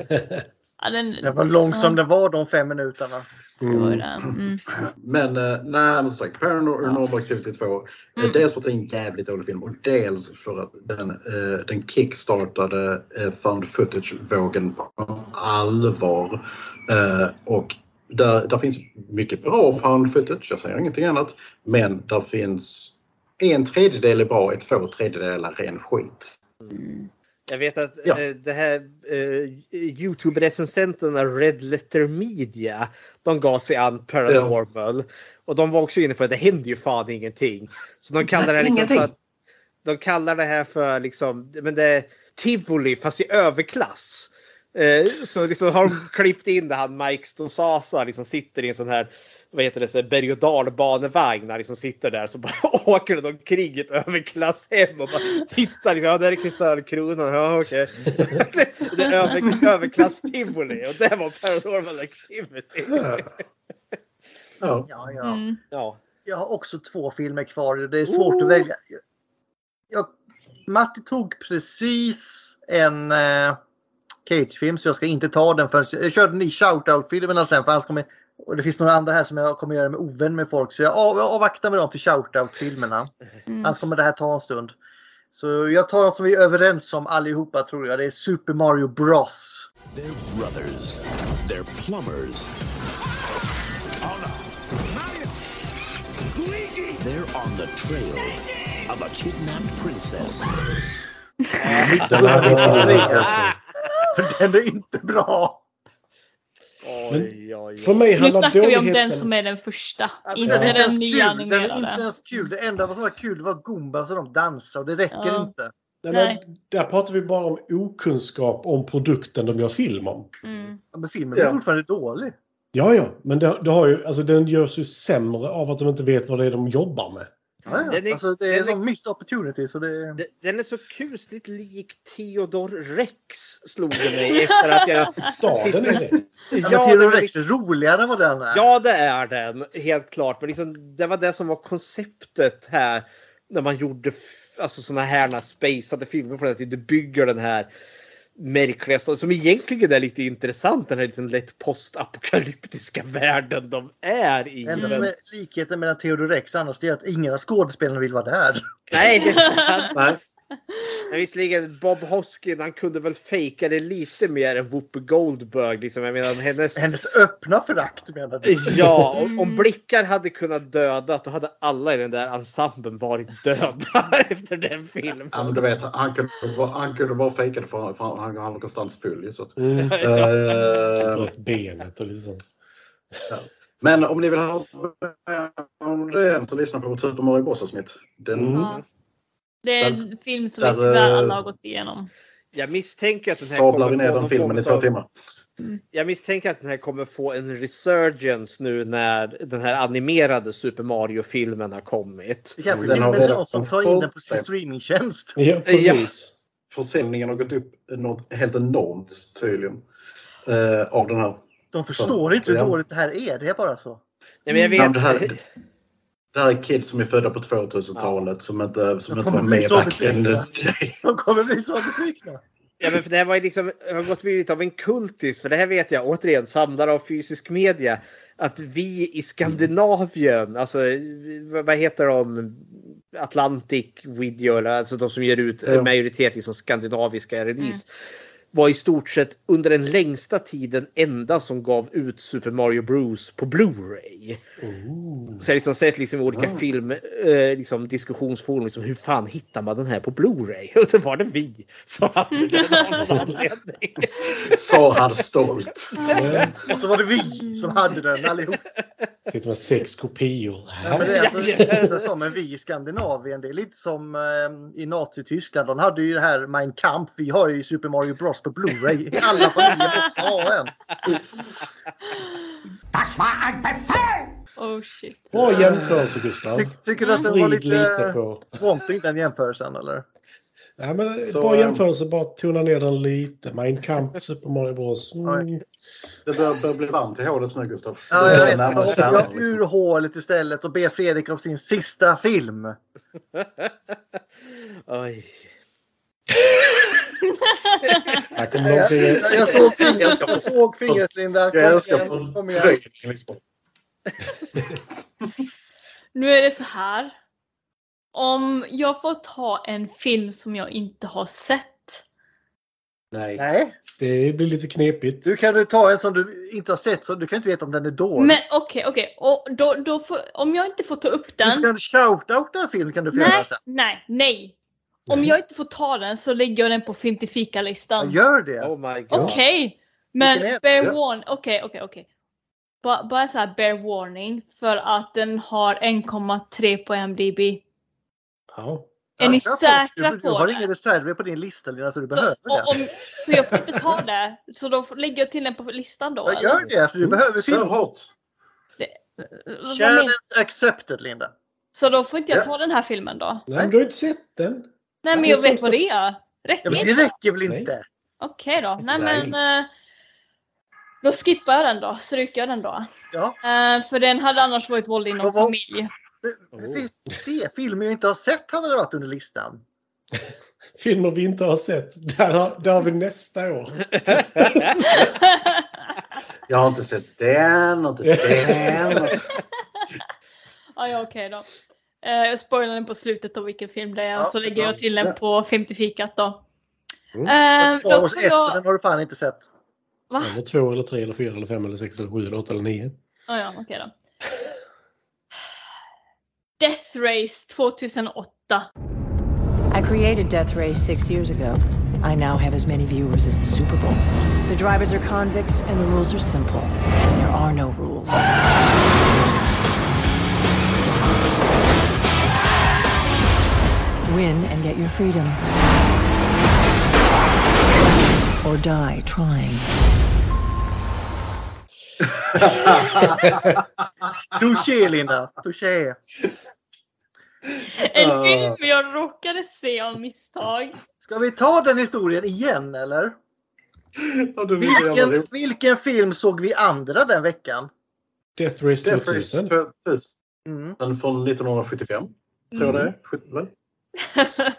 ja den, Den var lång som ja, den var de fem minuterna. Det var ju det. Mm. Men eh, nej, men som sagt, Paranormal Activity 2. eh, Mm. Dels för att det är en jävligt dålig film och dels för att den, eh, den kickstartade eh, found footage-vågen på allvar. Eh, och där, där finns mycket bra found footage, jag säger ingenting annat. Men där finns en tredjedel är bra, två tredjedelar ren skit. Jag vet att Ja. eh, det här eh, Youtube-recensenterna Red Letter Media, de gav sig an Paranormal. Och de var också inne på att det händer ju fan ingenting. Så de kallar det, liksom för att, de kallar det här för liksom, men det är tivoli fast i överklass. Eh, så liksom har de klippt in det han Mike Stosasa liksom sitter i en sån här vad heter det, så berg och dalbanevagn. Han liksom sitter där så bara åker de omkring ett överklasshem och bara tittar. Liksom, ja, där är kristallkronan. Ja, okej. det är över, överklass-tivoli och det var paranormal activity. Ja. Ja, ja. Mm. Ja. Jag har också två filmer kvar. Det är svårt att välja. Jag, Matti tog precis en eh, Cage-film så jag ska inte ta den förrän jag körde den i shoutout-filmerna sen. För annars kommer, och det finns några andra här som jag kommer göra mig ovän med folk. Så jag av, jag avvaktar med dem till shoutout-filmerna. Mm. Annars kommer det här ta en stund. Så jag tar något som vi är överens om allihopa tror jag. Det är Super Mario Bros. They're brothers. They're plumbers. Oh no. They're on the trail of a kidnapped princess. Också. För den är inte bra. Oj, oj, För mig Nu snackar vi om den som är den första. Inte är den, nya kul. Den är inte ens kul. Det enda som var kul var Goombas och de dansar och det räcker Ja. inte. Nej, Nej. men där pratar vi bara om okunskap om produkten de gör film om. Mm. Ja, Men filmen är Ja. fortfarande dålig. Ja, ja, men det, det har ju, alltså, den görs ju sämre av att de inte vet vad det är de jobbar med. Ja, Den är- Alltså, det är den är- som missed opportunity. Så det... Den- Den är så kusligt lik Theodor Rex slog det mig efter att jag... Staden är det. Ja, Ja, Theodor Rex liksom- är roligare än vad den är. Ja, det är den. Helt klart. Men liksom, det var det som var konceptet här. När man gjorde alltså, såna här spacade filmer på den tiden. Du bygger den här märkliga staden som egentligen är lite intressant. Den här liksom lätt postapokalyptiska världen de är i. Det enda som är likheten mellan Theodor Rex annars det är att ingen av skådespelarna vill vara där. Nej, det är sant. Men visserligen, Bob Hoskin han kunde väl fejka det lite mer än Whoopi Goldberg. Liksom. Jag menar, hennes... Hennes öppna förakt menar du? Ja, om, om blickar hade kunnat döda då hade alla i den där ensemblen varit döda efter den filmen. Ja, men du vet, han kunde, han kunde bara fejka det för, för han, han var konstant full. Så att, Mm. Eh, Bröt benet och lite sånt. men om ni vill ha om det så lyssna på vårt Super Mario Bros avsnitt. Den, Mm. Ja. Det är en film som vi där, tyvärr eh, alla har gått igenom. Jag misstänker att den här sablar vi kommer ner få den filmen i två timmar. Jag misstänker att den här kommer få en resurgence nu när den här animerade Super Mario-filmen har kommit. Det Den har redan någon som tar in den på sin streamingtjänst. Ja, precis. Försäljningen har gått upp något helt enormt tydligen. Eh, av den här. De förstår inte hur Ja. dåligt det här är. Det är bara så. Nej, men jag Ja, vet, det, här, det här är kids som är födda på 2000-talet som inte, som inte var med back. De kommer bli så besvikna. Ja, men för det här var ju liksom, har gått blivit av en kultis. För det här vet jag, återigen, samlare av fysisk media. Att vi i Skandinavien, alltså vad heter de? Atlantic Video, alltså de som ger ut Ja. majoritet i som skandinaviska release. Var i stort sett under den längsta tiden enda som gav ut Super Mario Bros på Blu-ray. Så jag har liksom sett liksom olika Ah. film, eh, liksom diskussionsforum, liksom, hur fan hittar man den här på Blu-ray? Och då var det vi som hade den av någon anledning. Sa han stolt. Och så var det vi som hade den allihop. Sitter med sex kopior. Ja, men det är alltså inte som en vi i Skandinavien. Det är lite som eh, i Nazityskland. De hade ju det här Mein Kampf. Vi har ju Super Mario Bros på Blu-ray. Alla familjer måste ha en. Das war ein Befehl! Oh shit. Bra jämförelse Gustav. Ty, tycker du att den var lite, lite på. konstig den jämförelsen eller? Ja, men Så, bra ehm, jämförelse, bara tona ner den lite. Mein Kampf, Super Mario Bros. Mm. Det börjar, börjar bli varmt i hålet nu Gustav. Ja, jag vet. Då hoppar jag ur hålet istället och ber Fredrik om sin sista film. Oj. Någonting. Jag, jag såg fingret, jag såg fingret Linda. Kom Jag älskar igen, kom igen. fördröjning, liksom. Nu är det så här. Om jag får ta en film som jag inte har sett. Nej. Nej, Det blir lite knepigt. du kan du ta en som du inte har sett så du kan inte veta om den är dålig. Men okej, okej. Och då, då får, om jag inte får ta upp Du den. kan shout-outa en film kan du få göra Nej, sen. nej, nej. Om jag inte får ta den så lägger jag den på 50 fika-listan. Gör det. Oh my god. Okej. Men är det? bear warning. Okej, okej, okej. Bara, bara så här bear warning för att den har 1,3 på MDB. Ja. Är ni Ja, jag säkra du, på Du har det? ingen reserver på din lista Lina så du Så, behöver och, det. om, så jag får inte ta det? Så då lägger jag till den på listan då? Ja, gör det för du behöver Så film. hårt. Vad men- Challenge accepted Linda. Så då får inte jag Ja. ta den här filmen då? Nej, men du har inte sett den. Nej men jag vet vad det är. Ja, Räcker men det räcker väl inte? Okej då. Nej men... eh, Då skippar jag den då. Stryker jag den då. Ja. Eh, för den hade annars varit våld inom var- familj. Det, det filmer jag inte har sett hade det varit under listan. Filmer vi inte har sett. Där har, där har vi nästa år. Jag har inte sett den och inte den. ja, ja okej då. Eh, jag spoilar den på slutet av vilken film det är Ja, så lägger jag ja, till den på 50-fikat då. Mm. Eh, Star då Wars får 1 så jag... den har du fan inte sett. Va? Eller två, eller tre, eller fyra, eller fem, eller sex, eller sju, eller åtta, eller nio. Oh, ja, okej då. Death Race 2008. I created Death Race six years ago. I now have as many viewers as the Super Bowl. The drivers are convicts, and the rules are simple. There are no rules. Win and get your freedom. Or die trying. Touché Linda, touché. En Ah. film jag råkade se av misstag. Ska vi ta den historien igen eller? Ja, Vilken, vilken film såg vi andra den veckan? Death Race Death 2000. Race 2000 Mm. från 1975. Tror jag det är. 70, väl?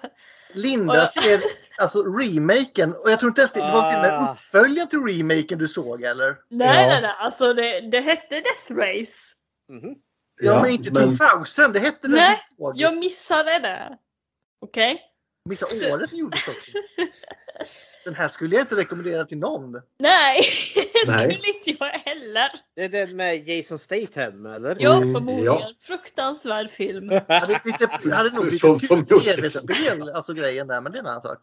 Linda ser alltså remaken och jag tror inte ens det, det var till och med Ah. uppföljaren till remaken du såg eller? Nej, Ja. nej, nej. Alltså det, det hette Death Race. Mhm. Ja, men inte 2000, det hette den Nej, vi såg. jag missade det. Okej? Missa året den gjordes också. Den här skulle jag inte rekommendera till någon. Nej, det skulle inte jag heller. Det är den med Jason Statham eller? Ja, Mm, förmodligen. ja. Fruktansvärd film. Hade, lite, hade nog blivit tv-spel, alltså grejen där, men det är en annan sak.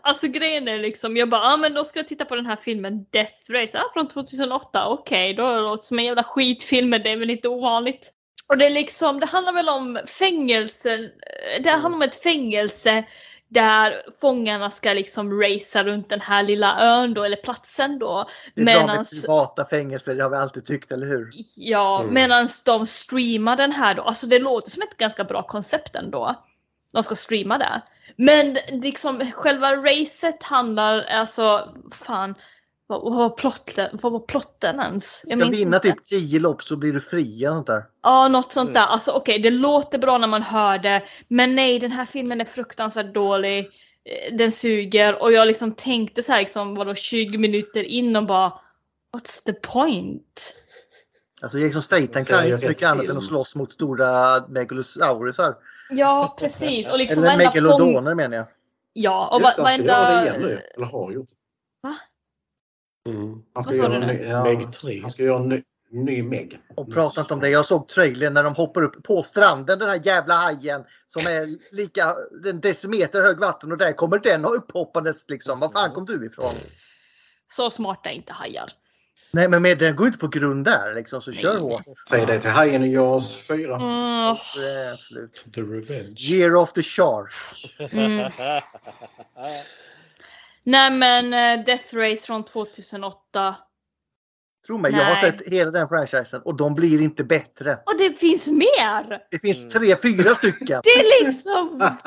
Alltså grejen är liksom, jag bara, ah, men då ska jag titta på den här filmen Death Race, ah, från 2008, okej, då låter det som en jävla skitfilm, men det är väl inte ovanligt. Och det är liksom, det handlar väl om fängelsen, det handlar om ett fängelse där fångarna ska liksom racea runt den här lilla ön då, eller platsen då. Det är bra med Medans, privata fängelser, det har vi alltid tyckt, eller hur? ja, Mm. medans de streamar den här då, alltså det låter som ett ganska bra koncept ändå. De ska streama det. Men liksom själva racet handlar, alltså fan, vad, vad var plotten, vad var plotten ens? Jag Ska minns vinna inte. typ 10 lopp så blir du fri och sånt där. Ja, något sånt där. Alltså okej, det låter bra när man hör det. Men nej, den här filmen är fruktansvärt dålig. Eh, Den suger och jag liksom tänkte så här liksom vadå 20 minuter in och bara What's the point? Alltså Jason Statham kan ju inte mycket annat än att slåss mot stora megalosaurusar. Ja, precis. Och liksom Eller varenda fång... megalodoner menar jag. Ja, och va- det, det varenda... igen nu. Eller har gjort. Mm. Han ska Vad sa göra du en nu? ny- ja, Meg 3. Han ska göra en ny, ny Meg. Och prata inte om det. Jag såg trailern när de hoppar upp på stranden, den här jävla hajen som är lika en decimeter hög vatten och där kommer den upphoppandes liksom. Var fan kom du ifrån? Så smarta är inte hajar. Nej men med, den går inte på grund där liksom så kör Nej. hårt. Säg det till Hajen i Jaws 4. Mm. The Revenge. Year of the Shark. Mm. Nej men eh, Death Race från 2008. Tro mig, jag har Nej. sett hela den franchisen och de blir inte bättre. Och det finns mer! Det finns tre, fyra stycken. Det är liksom...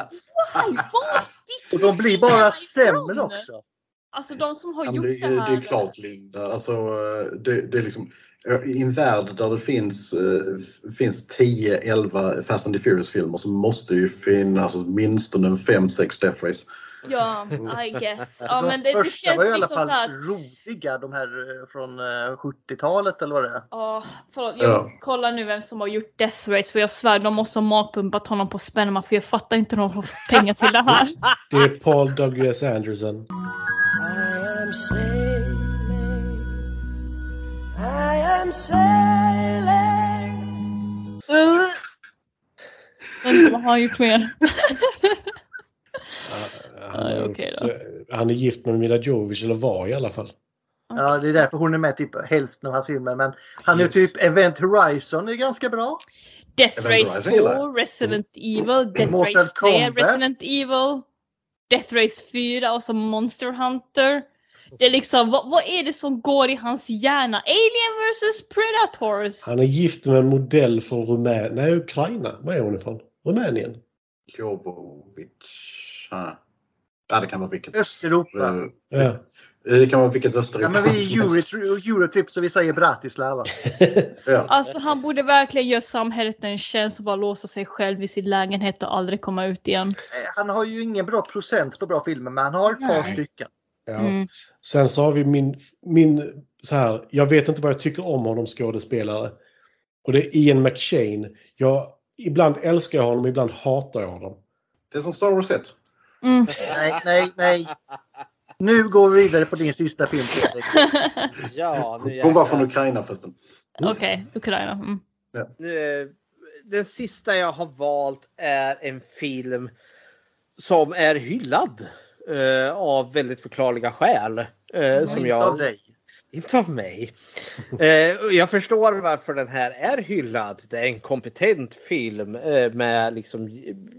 Vad fick Och de blir bara sämre ifrån? också. Alltså de som har Ja, gjort det, det det här. är klart Linda. Alltså, det, det är liksom, I en värld där det finns, eh, finns 10-11 Fast and the Furious-filmer så måste det ju finnas åtminstone en 5-6 Death Race. Ja, I guess. Ja, de men det, det första känns var ju i alla liksom fall så här. roliga, de här eh, från eh, 70-talet eller vad det är. Åh, förlåt, jag Ja. måste kolla nu vem som har gjort Death Race för jag svär de måste ha magpumpat honom på Spenma för jag fattar inte hur de har fått pengar till det här. Det är Paul W.S. Anderson. I am sailing. I am sailing. Vänta, vad har han gjort mer? Han, gjort, okej då. han är gift med Mila Jovovich, eller var i alla fall. Ja, det är därför hon är med typ hälften av hans filmer. Men han är Yes. typ Event Horizon är ganska bra. Death Event Race Horizon gillar 2, jag. Resident Evil, Death Mortal Race 3, Kombat. Resident Evil, Death Race 4 och så Monster Hunter. Det är liksom, vad, vad är det som går i hans hjärna? Alien vs Predators! Han är gift med en modell från Rumänien. Nej, Ukraina. Var är hon ifrån? Rumänien? Jovovic. Ja. ja, det kan vara vilket. Östeuropa. Eh, Ja. Det kan vara vilket Östeuropa Ja, men vi är helst. Euro, Eurotrip så vi säger Bratislava. Ja. Alltså han borde verkligen göra samhället en tjänst och bara låsa sig själv i sin lägenhet och aldrig komma ut igen. Eh, Han har ju ingen bra procent på bra filmer men han har ett par Nej. stycken. Ja. Mm. Sen så har vi min, min så här, jag vet inte vad jag tycker om honom skådespelare. Och det är Ian McShane. Jag, ibland älskar jag honom, ibland hatar jag honom. Det är som Star Wars 1. Mm. Nej, nej, nej. Nu går vi vidare på din sista film Fredrik. Ja, nu Hon var från Ukraina förresten. Okej, Ukraina. Mm. Nu, eh, Den sista jag har valt är en film som är hyllad eh, av väldigt förklarliga skäl. Eh, som Inte jag, av dig. Inte av mig. Eh, jag förstår varför den här är hyllad. Det är en kompetent film eh, med liksom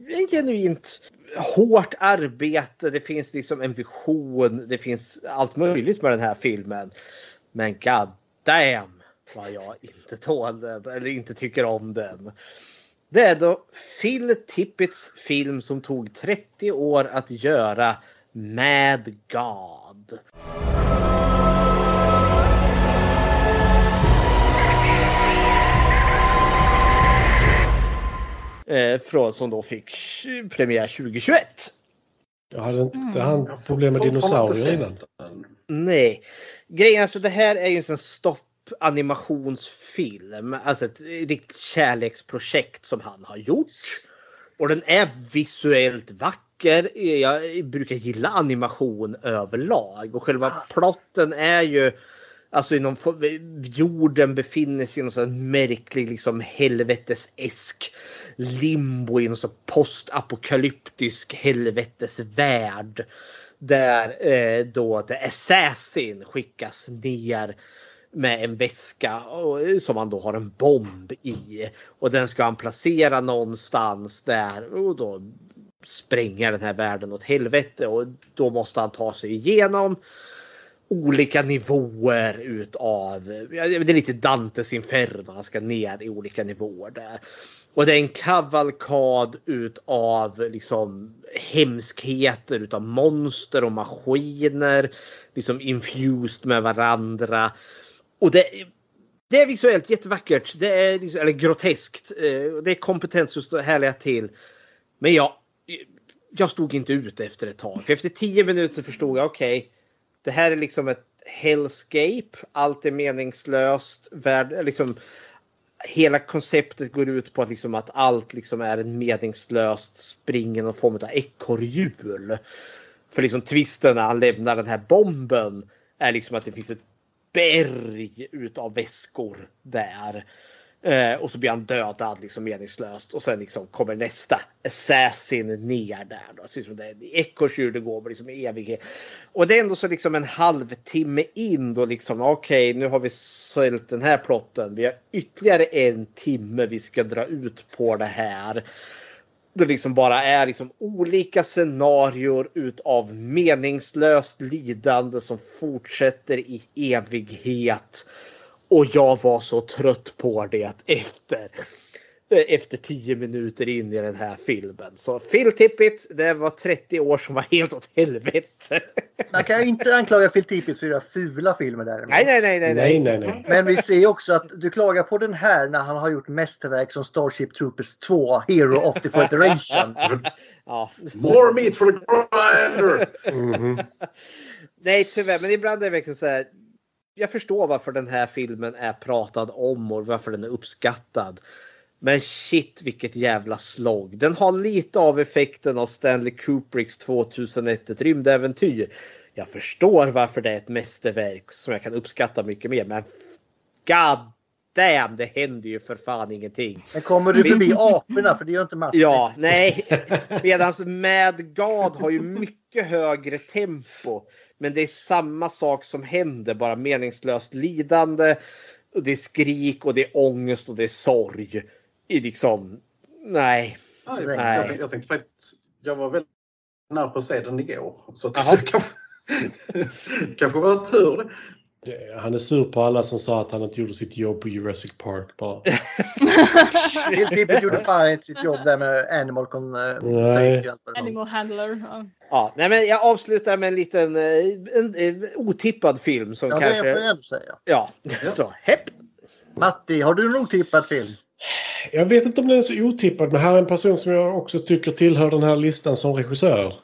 en genuint hårt arbete. Det finns liksom en vision. Det finns allt möjligt med den här filmen. Men god damn vad jag inte tål den eller inte tycker om den. Det är då Phil Tippets film som tog 30 år att göra Mad God. Från som då fick premiär 2021. Jag hade inte Mm. han problem med dinosaurier innan. Nej. Grejen alltså det här är ju en sån stopp animationsfilm. Alltså ett riktigt kärleksprojekt som han har gjort. Och den är visuellt vacker. Jag brukar gilla animation överlag. Och själva plotten är ju Alltså inom jorden befinner sig i någon sån märklig liksom helvetesesk limbo i en så postapokalyptisk helvetesvärld. Där eh, då The Assassin skickas ner med en väska och, eh, som han då har en bomb i. Och den ska han placera någonstans där och då spränga den här världen åt helvete och då måste han ta sig igenom olika nivåer utav, det är lite Dantes Inferno, han ska ner i olika nivåer där. Och det är en kavalkad utav liksom hemskheter utav monster och maskiner. Liksom infused med varandra. Och det, det är visuellt jättevackert. Det är liksom, eller groteskt. Eh, det är kompetens just att härliga till. Men jag, jag stod inte ut efter ett tag. För efter tio minuter förstod jag okej. det här är liksom ett hellscape. Allt är meningslöst. Värld, liksom, hela konceptet går ut på att, liksom, att allt liksom är en meningslöst spring i någon form av ekorrhjul. För liksom twisten när han lämnar den här bomben är liksom att det finns ett berg utav väskor där. Eh, och så blir han dödad liksom meningslöst och sen liksom kommer nästa assassin ner där. Då. Så liksom det är ekorrhjul det går liksom i evighet. Och det är ändå så liksom en halvtimme in då liksom okej nu har vi sålt den här plotten. Vi har ytterligare en timme vi ska dra ut på det här. Det liksom bara är liksom olika scenarier utav meningslöst lidande som fortsätter i evighet. Och jag var så trött på det efter efter tio minuter in i den här filmen. Så Phil Tippett, det var 30 år som var helt åt helvete. Man kan ju inte anklaga Phil Tippett för att göra fula filmer däremot. Nej, nej, nej, nej, Nej, nej, nej. Men vi ser också att du klagar på den här när han har gjort mästerverk som Starship Troopers 2, Hero of the Federation. ja. More meat for the grinder! Mhm. Nej, tyvärr, men ibland är det verkligen så här. Jag förstår varför den här filmen är pratad om och varför den är uppskattad. Men shit vilket jävla slog. Den har lite av effekten av Stanley Kubricks 2001 ett rymdäventyr. Jag förstår varför det är ett mästerverk som jag kan uppskatta mycket mer. Men god damn, det händer ju för fan ingenting. Men kommer du förbi aporna, för det gör inte Mats. Ja, nej. Medans Mad God har ju mycket högre tempo. Men det är samma sak som händer, bara meningslöst lidande. Och det är skrik och det är ångest och det är sorg. I liksom, nej. Jag, Nej. jag, tänkte, jag tänkte faktiskt, jag var väldigt nära på att se den igår. Så det kanske, kanske var tur Han är sur på alla som sa att han inte gjorde sitt jobb på Jurassic Park bara. Tippett gjorde fan inte sitt jobb där med Animal Con... eh. Animal handler. Ja. Ja, nej men jag avslutar med en liten eh, en, en otippad film som Ja, det kanske... får jag ändå säga. Ja, så hepp. Matti, har du en otippad film? Jag vet inte om den är så otippad, men här är en person som jag också tycker tillhör den här listan som regissör.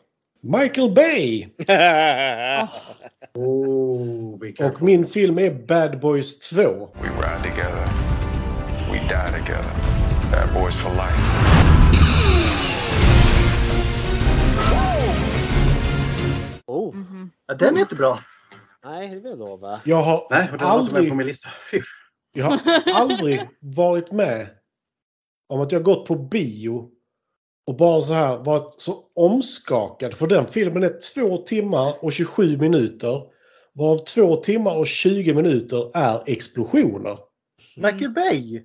Michael Bay! Oh, kan... Och min film är Bad Boys 2. We ride together. We die together. Bad boys for life. Ja, den är inte bra. nej, det vill jag lova. Jag har Nej, den var aldrig, på min lista. Fy. jag har aldrig varit med om att jag gått på bio och bara så här varit så omskakad. För den filmen är två timmar och 27 minuter. Varav två timmar och 20 minuter är explosioner. Michael Bay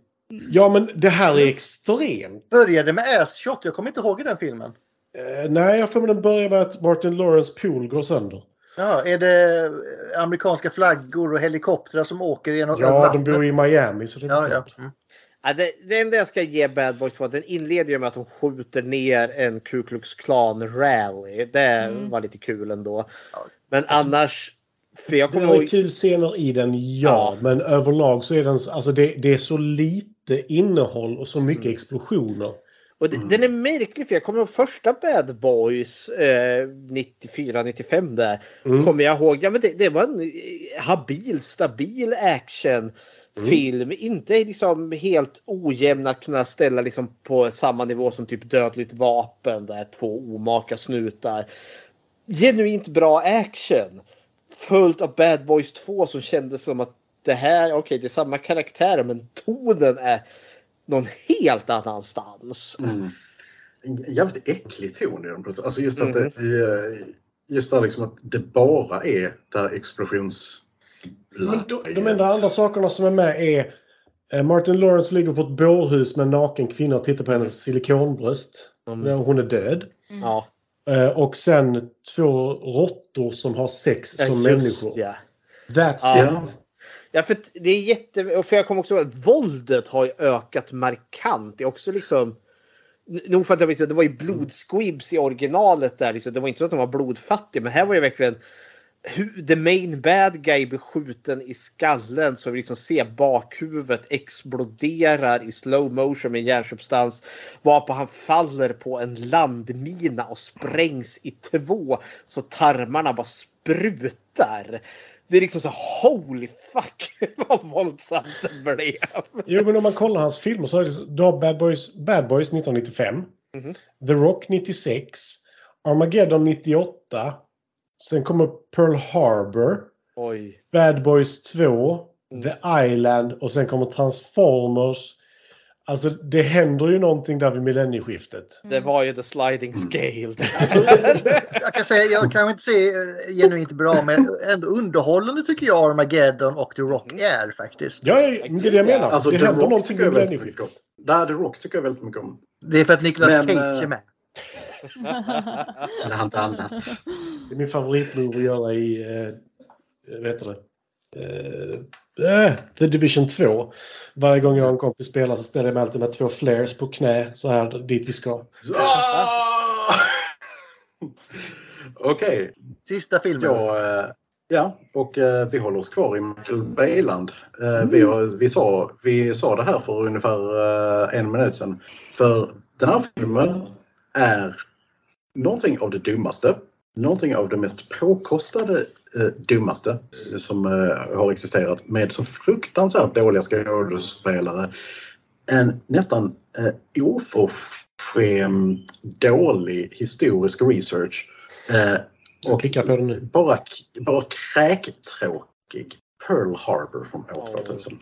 Ja, men det här är extremt. började med ass shot. Jag kommer inte ihåg i den filmen. Eh, nej, jag får med den börjar med att Martin Lawrence pool går sönder. Ja, är det amerikanska flaggor och helikoptrar som åker genom Ja, de bor i Miami. Så det är Ja, ja. Mm. Ja, det, det enda jag ska ge Bad Boys 2, den inleder ju med att de skjuter ner en Ku Klux Klan rally. Det Mm. var lite kul ändå. Men annars, för jag Alltså, Det kommer var ihåg... kul scener i den, ja. Men överlag så är den... Alltså det, det är så lite innehåll och så mycket explosioner. Och det, Den är märklig för jag kommer ihåg första Bad Boys eh, 94-95 där. Mm. Kommer jag ihåg. Ja men det, det var en eh, habil, stabil action. Film, inte liksom helt ojämn att kunna ställa liksom på samma nivå som typ Dödligt vapen där två omaka snutar. Genuint bra action. Följt av Bad Boys 2 som kändes som att det här, okej det är samma karaktär men tonen är någon helt annanstans. Mm. En jävligt äcklig ton i den. Alltså just att det, eh, just där liksom att det bara är där explosions... Men de, de enda andra sakerna som är med är eh, Martin Lawrence ligger på ett bårhus med en naken kvinna och tittar på hennes silikonbröst. När hon är död. Ja. Eh, Och sen två råttor som har sex Ja, som människor. ja. That's Ja. it. Ja, för det är jätte... och För jag kommer också ihåg att våldet har ju ökat markant. Det är också liksom... Nog för att det var, det var ju blodsquibs i originalet där. Liksom. Det var inte så att de var blodfattiga, men här var det verkligen... The main bad guy blir skjuten i skallen så vi liksom ser bakhuvudet exploderar i slow motion med järnsubstans. Varpå han faller på en landmina och sprängs i två så tarmarna bara sprutar. Det är liksom så holy fuck vad våldsamt det blev. Jo, men om man kollar hans filmer så är det så, du har Bad Boys, Bad Boys 1995. Mhm. The Rock 96. Armageddon 98. Sen kommer Pearl Harbor. Oj. Bad Boys 2. Mm. The Island och sen kommer Transformers. Alltså det händer ju någonting där vid millennieskiftet. Det var ju the sliding scale. Jag kan säga, jag kan inte se eh, genuint bra, men ändå underhållande tycker jag Armageddon och The Rock är faktiskt. Ja, det är det jag menar. Alltså, det The händer Rock någonting tycker vid millennieskiftet. här The Rock tycker jag väldigt mycket om. Det är för att Nicolas Men, Cage eh, är med. Eller inte annat. Det är min favoritmove att göra i... Eh, vad heter det? Eh, eh, The Division 2. Varje gång jag och en kompis spelar så ställer jag mig alltid med två flares på knä så här dit vi ska. Ah! Okej. Sista filmen. Ja, eh, ja, och eh, vi håller oss kvar i Michael Bayland. Eh, vi, har, vi, sa, vi sa det här för ungefär en minut sedan. För den här filmen är någonting av det dummaste. Någonting av det mest påkostade eh, dummaste eh, som eh, har existerat med så fruktansvärt dåliga skådespelare. En nästan eh, oförskämt dålig historisk research. Eh, och klickar på den nu. Bara, bara kräktråkig. Pearl Harbor från år 2000.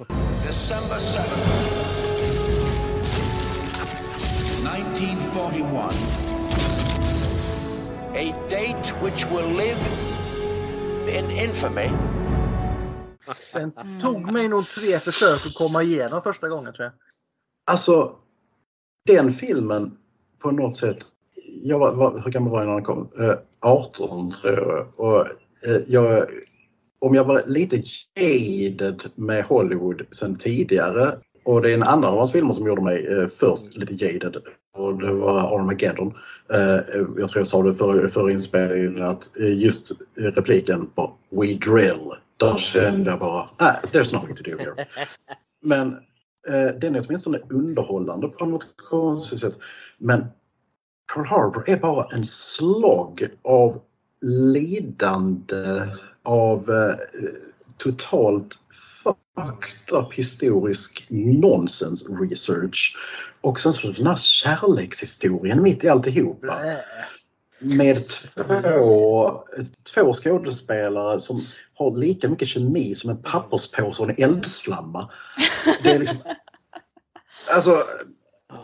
December 7th, 1941. A date which will live in infamy. Den tog mig nog tre försök att komma igenom första gången tror jag. Alltså, den filmen på något sätt. Jag var, var, hur gammal var jag när den kom? Eh, 18 tror jag. Och, eh, jag. Om jag var lite jaded med Hollywood sen tidigare och det är en annan av hans filmer som gjorde mig eh, först lite jaded och det var Armageddon. Eh, jag tror jag sa det före för inspelningen att eh, just repliken på We drill. Där kände jag bara, ah, there's nothing to do here. Men eh, den är åtminstone underhållande på något konstigt sätt. Men Pearl Harbor är bara en slag av lidande av eh, totalt fucked up historisk nonsens research. Och sen så den här kärlekshistorien mitt i alltihopa. Med två, två skådespelare som har lika mycket kemi som en papperspåse och en eldsflamma. Det är liksom... Alltså...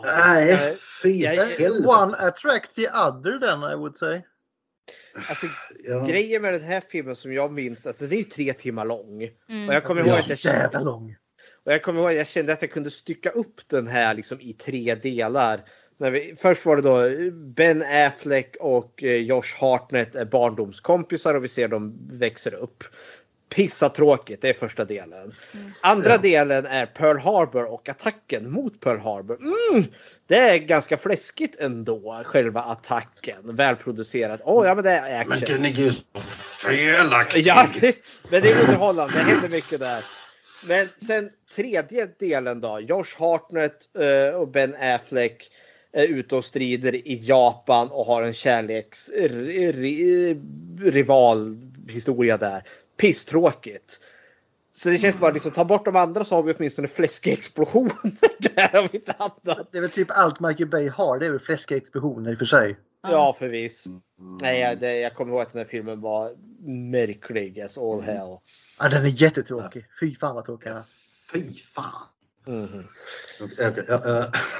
Nej, fy. One attract the other then I would say. Alltså, Ja. Grejen med den här filmen som jag minns, alltså, den är ju tre timmar lång. Mm. Och jag kommer ihåg Ja, att jag kände, lång. och jag kommer ihåg att jag kände att jag kunde stycka upp den här liksom i tre delar. När vi, först var det då Ben Affleck och eh, Josh Hartnett är barndomskompisar och vi ser dem växer upp. Pissa tråkigt, det är första delen. Andra Ja. delen är Pearl Harbor och attacken mot Pearl Harbor. Mm, det är ganska fläskigt ändå, själva attacken. Välproducerat. Åh, ja men det är action. Men den är ju felaktig. Ja, men det är underhållande. Det händer mycket där. Men sen tredje delen då. Josh Hartnett eh, och Ben Affleck är ute och strider i Japan och har en kärleks ri- ri- rivalhistoria där. Pisstråkigt. Så det känns bara liksom, ta bort de andra så har vi åtminstone fläskexplosioner. där vi inte annat. Det är väl typ allt Michael Bay har. Det är väl fläskexplosioner i och för sig. Ja, förvis. Nej, jag, det, jag kommer ihåg att den här filmen var märklig as all hell. Ja, den är jättetråkig. Fy fan vad tråkig den är. Fy fan. Eh.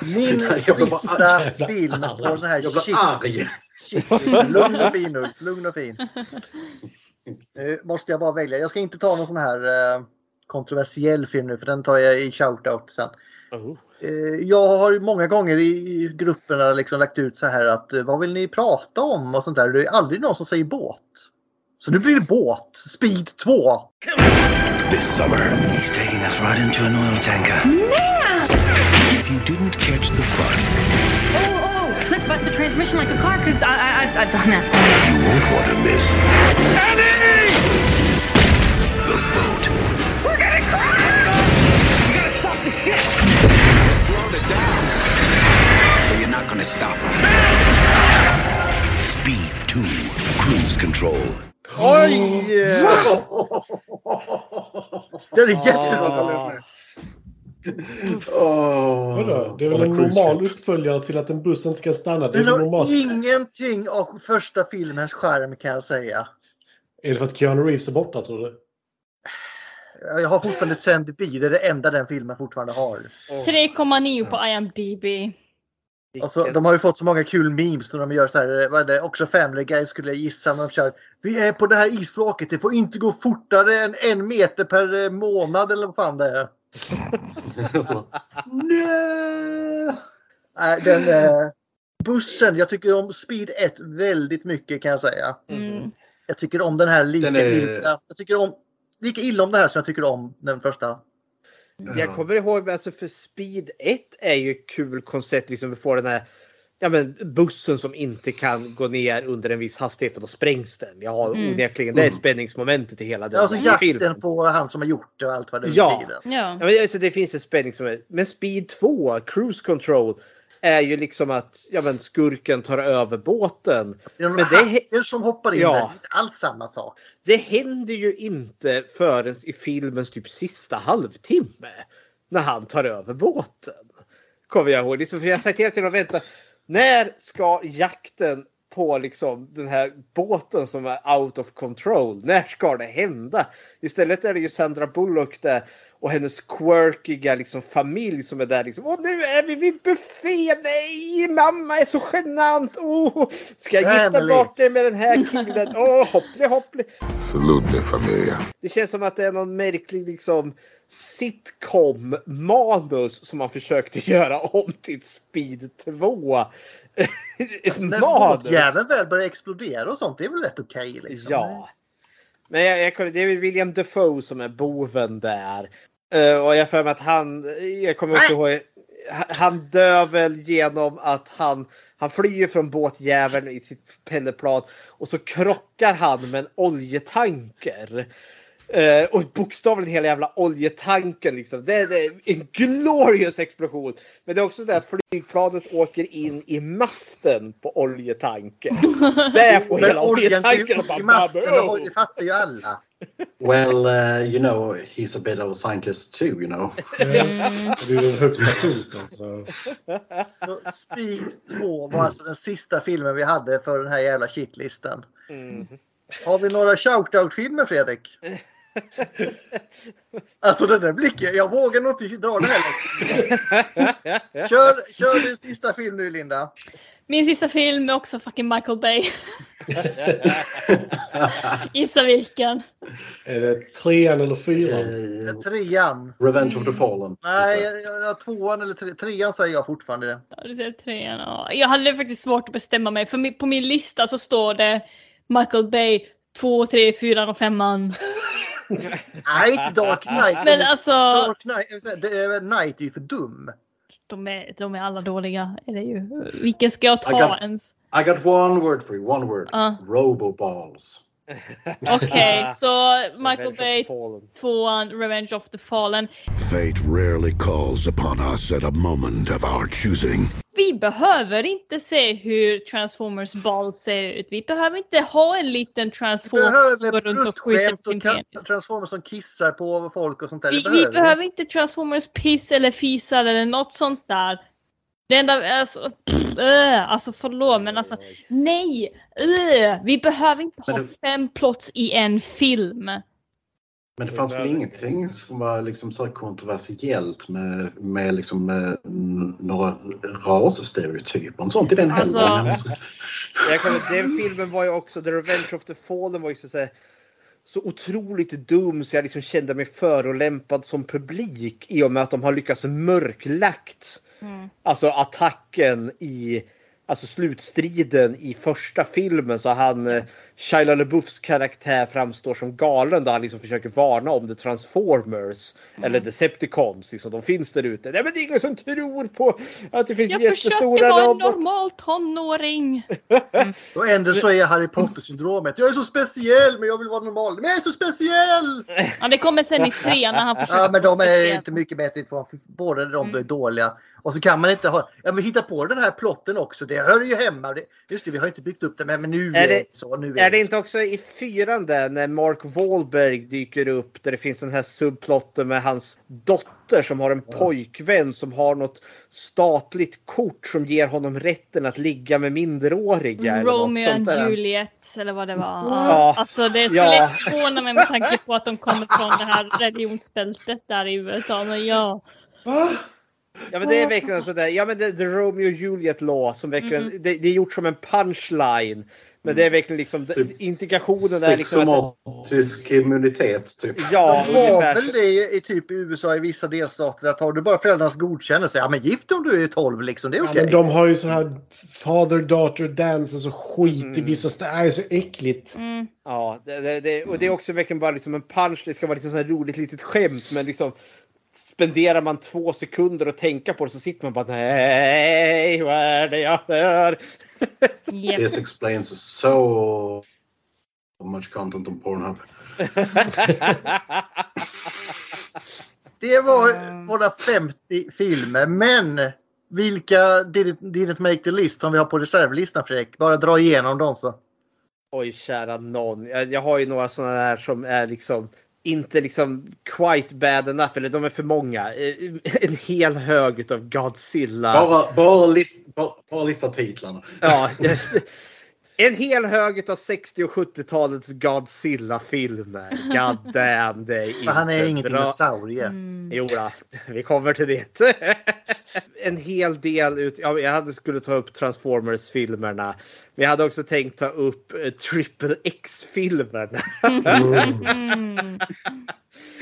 Min sista film på sån här Jag blir arg. shit. Lugn och fin Ulf, lugn och fin. Nu måste jag bara välja. Jag ska inte ta någon sån här eh, kontroversiell film nu för den tar jag i shoutout sen. Oh. Eh, Jag har många gånger i grupperna liksom lagt ut så här att eh, vad vill ni prata om och sånt där. Det är aldrig någon som säger båt. Så nu blir det båt. Speed 2. This summer, he's taking us right into an oil tanker. If you didn't catch the bus, Oh, oh, bust the transmission like a car, because I, I, I've, I've done that. you won't want to miss the boat. We're gonna crash! You gotta stop the ship! Slow it down. Or you're not gonna stop him. Speed 2, cruise control. Oj! Den är jättetråkig. Oh, Vadå? Det är väl en normal uppföljare till att en buss inte kan stanna. Det är väl har normalt. ingenting av första filmens skärm kan jag säga. Är det för att Keanu Reeves är borta tror du? Jag har fortfarande Sandy B. Det är det enda den filmen fortfarande har. 3,9 på IMDB. Alltså, de har ju fått så många kul memes när de gör så här, vad är det, också Family Guy skulle jag gissa när de kör. Vi är på det här isflaket, det får inte gå fortare än en meter per eh, månad eller vad fan det är. Nej, den eh, bussen, jag tycker om Speed 1 väldigt mycket kan jag säga. Mm. Jag tycker om den här lika Den är- vilda. Jag tycker om lika illa om det här som jag tycker om den första. Jag kommer ihåg, alltså för Speed 1 är ju kul koncept. Liksom vi får den här ja, men bussen som inte kan gå ner under en viss hastighet för då sprängs den. Jag har Mm. onekligen, det är Mm. spänningsmomentet i hela den Alltså här filmen. jakten på han som har gjort det och allt vad det Ja. betyder. Ja. Ja, men alltså, det finns en spänning som är... Men Speed 2, Cruise Control, är ju liksom att ja, men skurken tar över båten. Det är Men det, hacker som hoppar in Ja. där. Det är inte alls samma sak. det händer ju inte förrän i filmens typ sista halvtimme. När han tar över båten. Kommer jag ihåg. Liksom, för jag sagt hela tiden vänta. När ska jakten på liksom den här båten som är out of control. När ska det hända? Istället är det ju Sandra Bullock där och hennes quirkiga liksom, familj som är där. Liksom, Åh, nu är vi vid buffé. Nej, mamma är så genant. Oh, ska jag gifta Family. bort dig med den här killen? Åh, hoppli hoppli. Salute mi familia. Det känns som att det är någon märklig liksom sitcom-manus som man försökte göra om till ett Speed 2. Ett När manus. båtjäveln väl börjar explodera och sånt, det är väl rätt okej liksom. Ja. Men jag, jag, det är William Defoe som är boven där. Eh, och jag för mig att han, jag kommer också ihåg, han- han dör väl genom att han, han flyr från båtjäveln i sitt pelleplan och så krockar han med en oljetanker. Eh, och bokstavligen hela jävla oljetanken liksom. Det är, det är en glorious explosion. Men det är också det att flygplanet åker in i masten på oljetanken. Där får hela oljetanken upp bara i masten, och det fattar ju alla. Well, uh, you know, he's a bit of a scientist too, you know. Det är den högsta punkten. Så. Så Speed 2 var alltså den sista filmen vi hade för den här jävla shitlisten. Mm. Har vi några shoutout-filmer Fredrik? Alltså den där blicken, jag vågar nog inte dra här längre. Kör, kör din sista film nu Linda. Min sista film är också fucking Michael Bay. Gissa vilken. Är det trean eller fyran? Eh, Trean. Revenge of the Fallen. Nej, jag, jag, tvåan eller tre, trean säger jag fortfarande. Ja, du säger trean. Ja. Jag hade faktiskt svårt att bestämma mig. För på min lista så står det Michael Bay 2, 3, 4 och 5 Nej, inte Dark Knight. Men alltså- Dark Knight, det är, Knight är ju för dum. De är, de är alla dåliga. Är det ju. Vilken ska jag I ta got- ens? I got one word for you, one word. Ja. Roboballs. Okej, så Michael Bay, tvåan, Revenge of the Fallen. Fate rarely calls upon us at a moment of our choosing. Vi behöver inte se hur Transformers ball ser ut. Vi behöver inte ha en liten Transformers som går Behöver runt och skjuter sin och penis. Transformers som kissar på folk och sånt där. Vi, vi behöver behöver inte Transformers piss eller fisar eller något sånt där. Det enda, alltså, pff, äh, alltså förlåt men alltså nej! Äh, vi behöver inte ha det- fem plots i en film. Men det fanns väl ingenting som var liksom så kontroversiellt med, med liksom, eh, n- några rasstereotyper och sånt i den Alltså- heller. Den filmen var ju också, The Revenge of the Fallen var ju så, så, här, så otroligt dum så jag liksom kände mig förolämpad som publik i och med att de har lyckats mörklagt Mm. alltså attacken i alltså slutstriden i första filmen så han eh, Shia LaBeoufs karaktär framstår som galen då han liksom försöker varna om the Transformers eller Decepticons. Liksom, de finns där ute. Nej men det är ingen som tror på att det finns Jag försöker jättestora vara en robotar. normal tonåring. Och ändå så är Harry Potter-syndromet. Jag är så speciell men jag vill vara normal. Men jag är så speciell! Ja, det kommer sen i trean när han försöker Ja men de är speciell. inte mycket bättre ifrån. för Båda de Mm. är dåliga. Och så kan man inte ha... Ja men hitta på den här plotten också. Det hör ju hemma. Just det, vi har inte byggt upp det men, nu Är det så. Nu Är det inte också i fyran där när Mark Wahlberg dyker upp där det finns den här subplotten med hans dotter som har en pojkvän som har något statligt kort som ger honom rätten att ligga med minderåriga. Romeo and där. Juliet eller vad det var. Ja. Alltså det skulle Ja. inte förvåna mig med tanke på att de kommer från det här religionsbältet där i USA. Men ja. Ja men det är verkligen sådär. Ja men det, the Romeo och Juliet law som verkligen, Mm. det, det är gjort som en punchline. Men det är verkligen liksom integrationen är liksom immunitet typ. Ja, Det ungefär. väl det i typ i USA i vissa delstater att har du bara föräldrarnas godkännelse, ja men gift om du är 12 liksom, det är Ja, okej. men de har ju så här father-daughter dances och skit i vissa städer. Det är så äckligt. Ja, det, det, det, och det är också verkligen bara liksom en punch. Det ska vara liksom så här roligt litet skämt, men liksom spenderar man två sekunder och tänka på det så sitter man bara nej, vad är det jag hör? This explains so much content on Pornhub. Det var våra 50 filmer, men vilka didn't, make the list som vi har på reservlistan Fredrik? Bara dra igenom dem så. Oj, kära någon. Jag, jag har ju några sådana här som är liksom inte liksom quite bad enough, eller de är för många. Eh, En hel hög utav Godzilla. Bara, bara, list, bara, bara lista titlarna. Ja, en hel hög utav 60 och 70-talets Godzilla-filmer. God damn, det är inte Han är ingen dinosaurie. Jo, då, vi kommer till det. en hel del ut. Ja, jag hade skulle ta upp Transformers-filmerna. Jag hade också tänkt ta upp eh, Triple X-filmerna.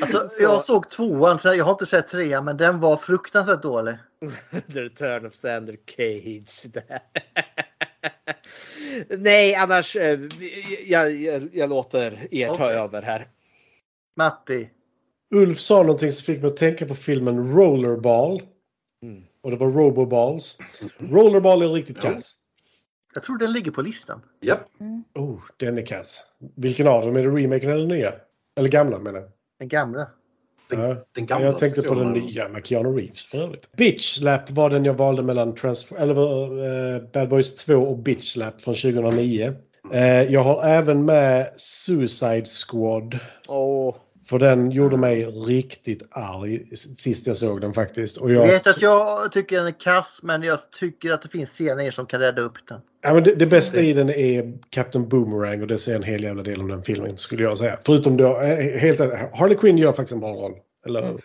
Alltså, jag såg tvåan, så jag har inte sett trean, men den var fruktansvärt dålig. The Return of Sander Cage. Nej, annars. eh, Jag, jag, jag låter er ta över här. Matti. Ulf sa någonting som fick mig att tänka på filmen Rollerball. Och det var Roboballs. Rollerball är riktigt kass. Jag tror den ligger på listan. Japp. Oh, den är kass. Vilken av dem? Är det remaken eller nya? Eller gamla menar jag. Den gamla. Ja. den gamla jag tänkte på den nya med Keanu Reeves för övrigt. Bitch Slap var den jag valde mellan Transf- eller, eh, Bad Boys 2 och Bitch Slap från 2009. Eh, jag har även med Suicide Squad. Åh. För den gjorde mig riktigt arg sist jag såg den faktiskt. Och Jag jag, vet att jag tycker den är kass, men jag tycker att det finns scener som kan rädda upp den. ja, men det, det bästa i den är Captain Boomerang och det säger en hel jävla del om den filmen skulle jag säga. Förutom då, eh, helt Harley Quinn gör faktiskt en bra roll. Eller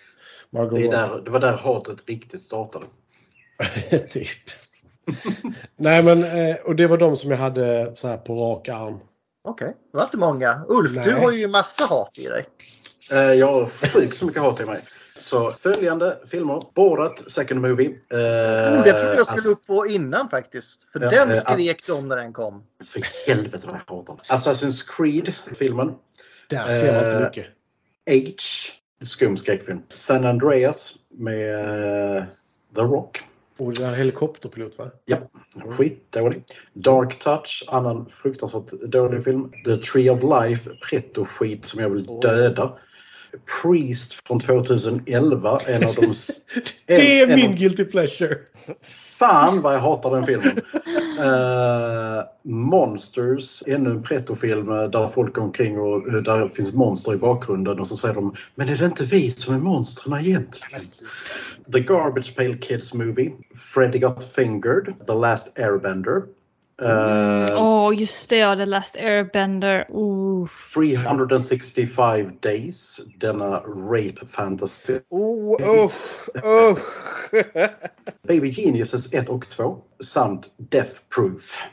Margot Det, där, det var där hatet riktigt startade. typ. Nej men, eh, och det var de som jag hade så här på rak arm. Okej, det var inte många. Ulf, du Nej. har ju massa hat i dig. Eh, Jag har sjukt så mycket hat i mig. Så följande filmer. Borat, Second Movie. Eh, Oh, det trodde jag skulle Ass- upp på innan faktiskt. För Ja, den eh, skrek de när den kom. För helvete vad jag hatar den. Assassin's Creed-filmen. Där ser man inte Eh, mycket. H. Skum skräckfilm. San Andreas med eh, The Rock. Och det är helikopterpilot va? Ja, skitdålig. Dark Touch, annan fruktansvärt dålig film. The Tree of Life, pretto-skit som jag vill döda. Priest från 2011, en av de... Det är en, min guilty pleasure. Fan vad jag hatar den filmen. Eh, Monsters, ännu en pretto-film eh, där folk går omkring och eh, där finns monster i bakgrunden och så säger de Men är det inte vi som är monstren egentligen? The Garbage Pail Kids Movie, Freddy Got Fingered, The Last Airbender. Eh, Åh, just det, ja, The Last Airbender. Oh. 365 Days, denna rape fantasy. Oh, oh, oh. Baby Geniuses 1 och 2 samt Death Proof.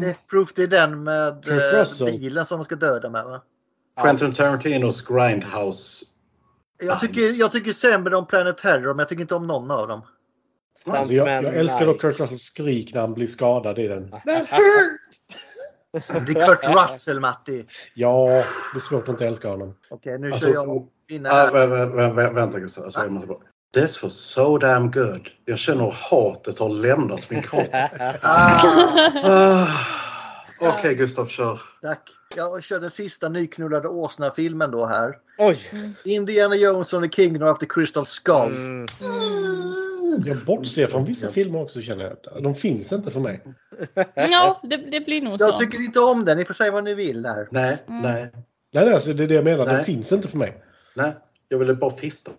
Death Proof, det är den med eh, bilen som de ska döda med va? Quentin Tarantinos Grindhouse. Jag tycker, jag tycker sämre om Planet Terror, men jag tycker inte om någon av dem. Alltså, jag, jag älskar dock Kurt Russells skrik när han blir skadad i den. Det är Kurt Russell, Matti. Ja, det är svårt att inte älska honom. Okej, nu Alltså, kör jag innan Ah, här. vä- vä- vä- vänta Gustav, alltså, jag måste bara. This was so damn good. Jag känner hur hatet har lämnat min kropp. Ah. Okej Gustav, kör. Tack. Jag kör den sista nyknullade åsna-filmen då här. Oj! Indiana Jones and the Kingdom of the Crystal Skull. Mm. Jag bortser från vissa filmer också känner jag. De finns inte för mig. Ja, det, det blir nog så. Jag tycker inte om den. Ni får säga vad ni vill här. Nej, Mm. nej, Nej, alltså, det är det jag menar. De Nej. finns inte för mig. nej. Jag ville bara fista.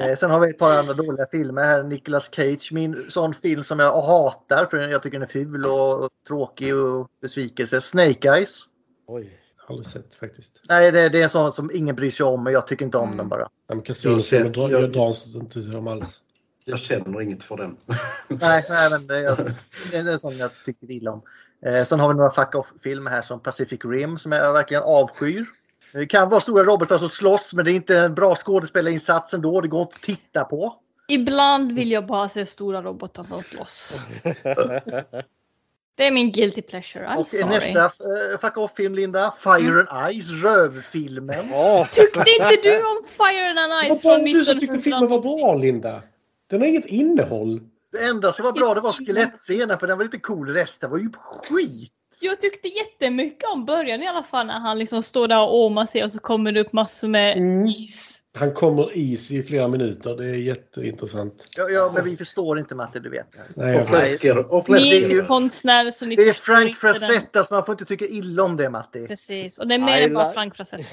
Eh, sen har vi ett par andra dåliga filmer här. Nicolas Cage, min sån film som jag hatar för jag tycker den är ful och, och tråkig och besvikelse. Snake Eyes. Oj. Aldrig sett faktiskt. Nej, det, det är en sån som ingen bryr sig om men jag tycker inte om Mm. den bara. Ja, ser- drar jag- jag dras inte till dem alls. Jag känner inget för den. Nej, nej men det, jag, det är en sån jag tycker illa om. Eh, sen har vi några fuck off-filmer här som Pacific Rim som jag verkligen avskyr. Det kan vara stora robotar som slåss men det är inte en bra skådespelarinsats ändå. Det går inte att titta på. Ibland vill jag bara se stora robotar som slåss. Det är min guilty pleasure. I'm Och sorry. nästa eh, fuck off-film Linda, Fire and Ice, rövfilmen. Tyckte inte du om Fire and Det Ice var från bara du som tyckte 1900? filmen var bra, Linda. Den har inget innehåll. Det enda som var bra det var skelettscenen för den var lite cool. Resten var ju skit. Jag tyckte jättemycket om början i alla fall när han liksom står där och åmar sig och så kommer det upp massor med is. Han kommer is i flera minuter. Det är jätteintressant. Ja, ja men vi förstår inte Matte, du vet. Nej, Och fläskor. Och Ni är fläskor. ju konstnärer så ni Det är Frank den. Frazetta så man får inte tycka illa om det Matti. Precis, och det är mer I än bara Frank Frazetta.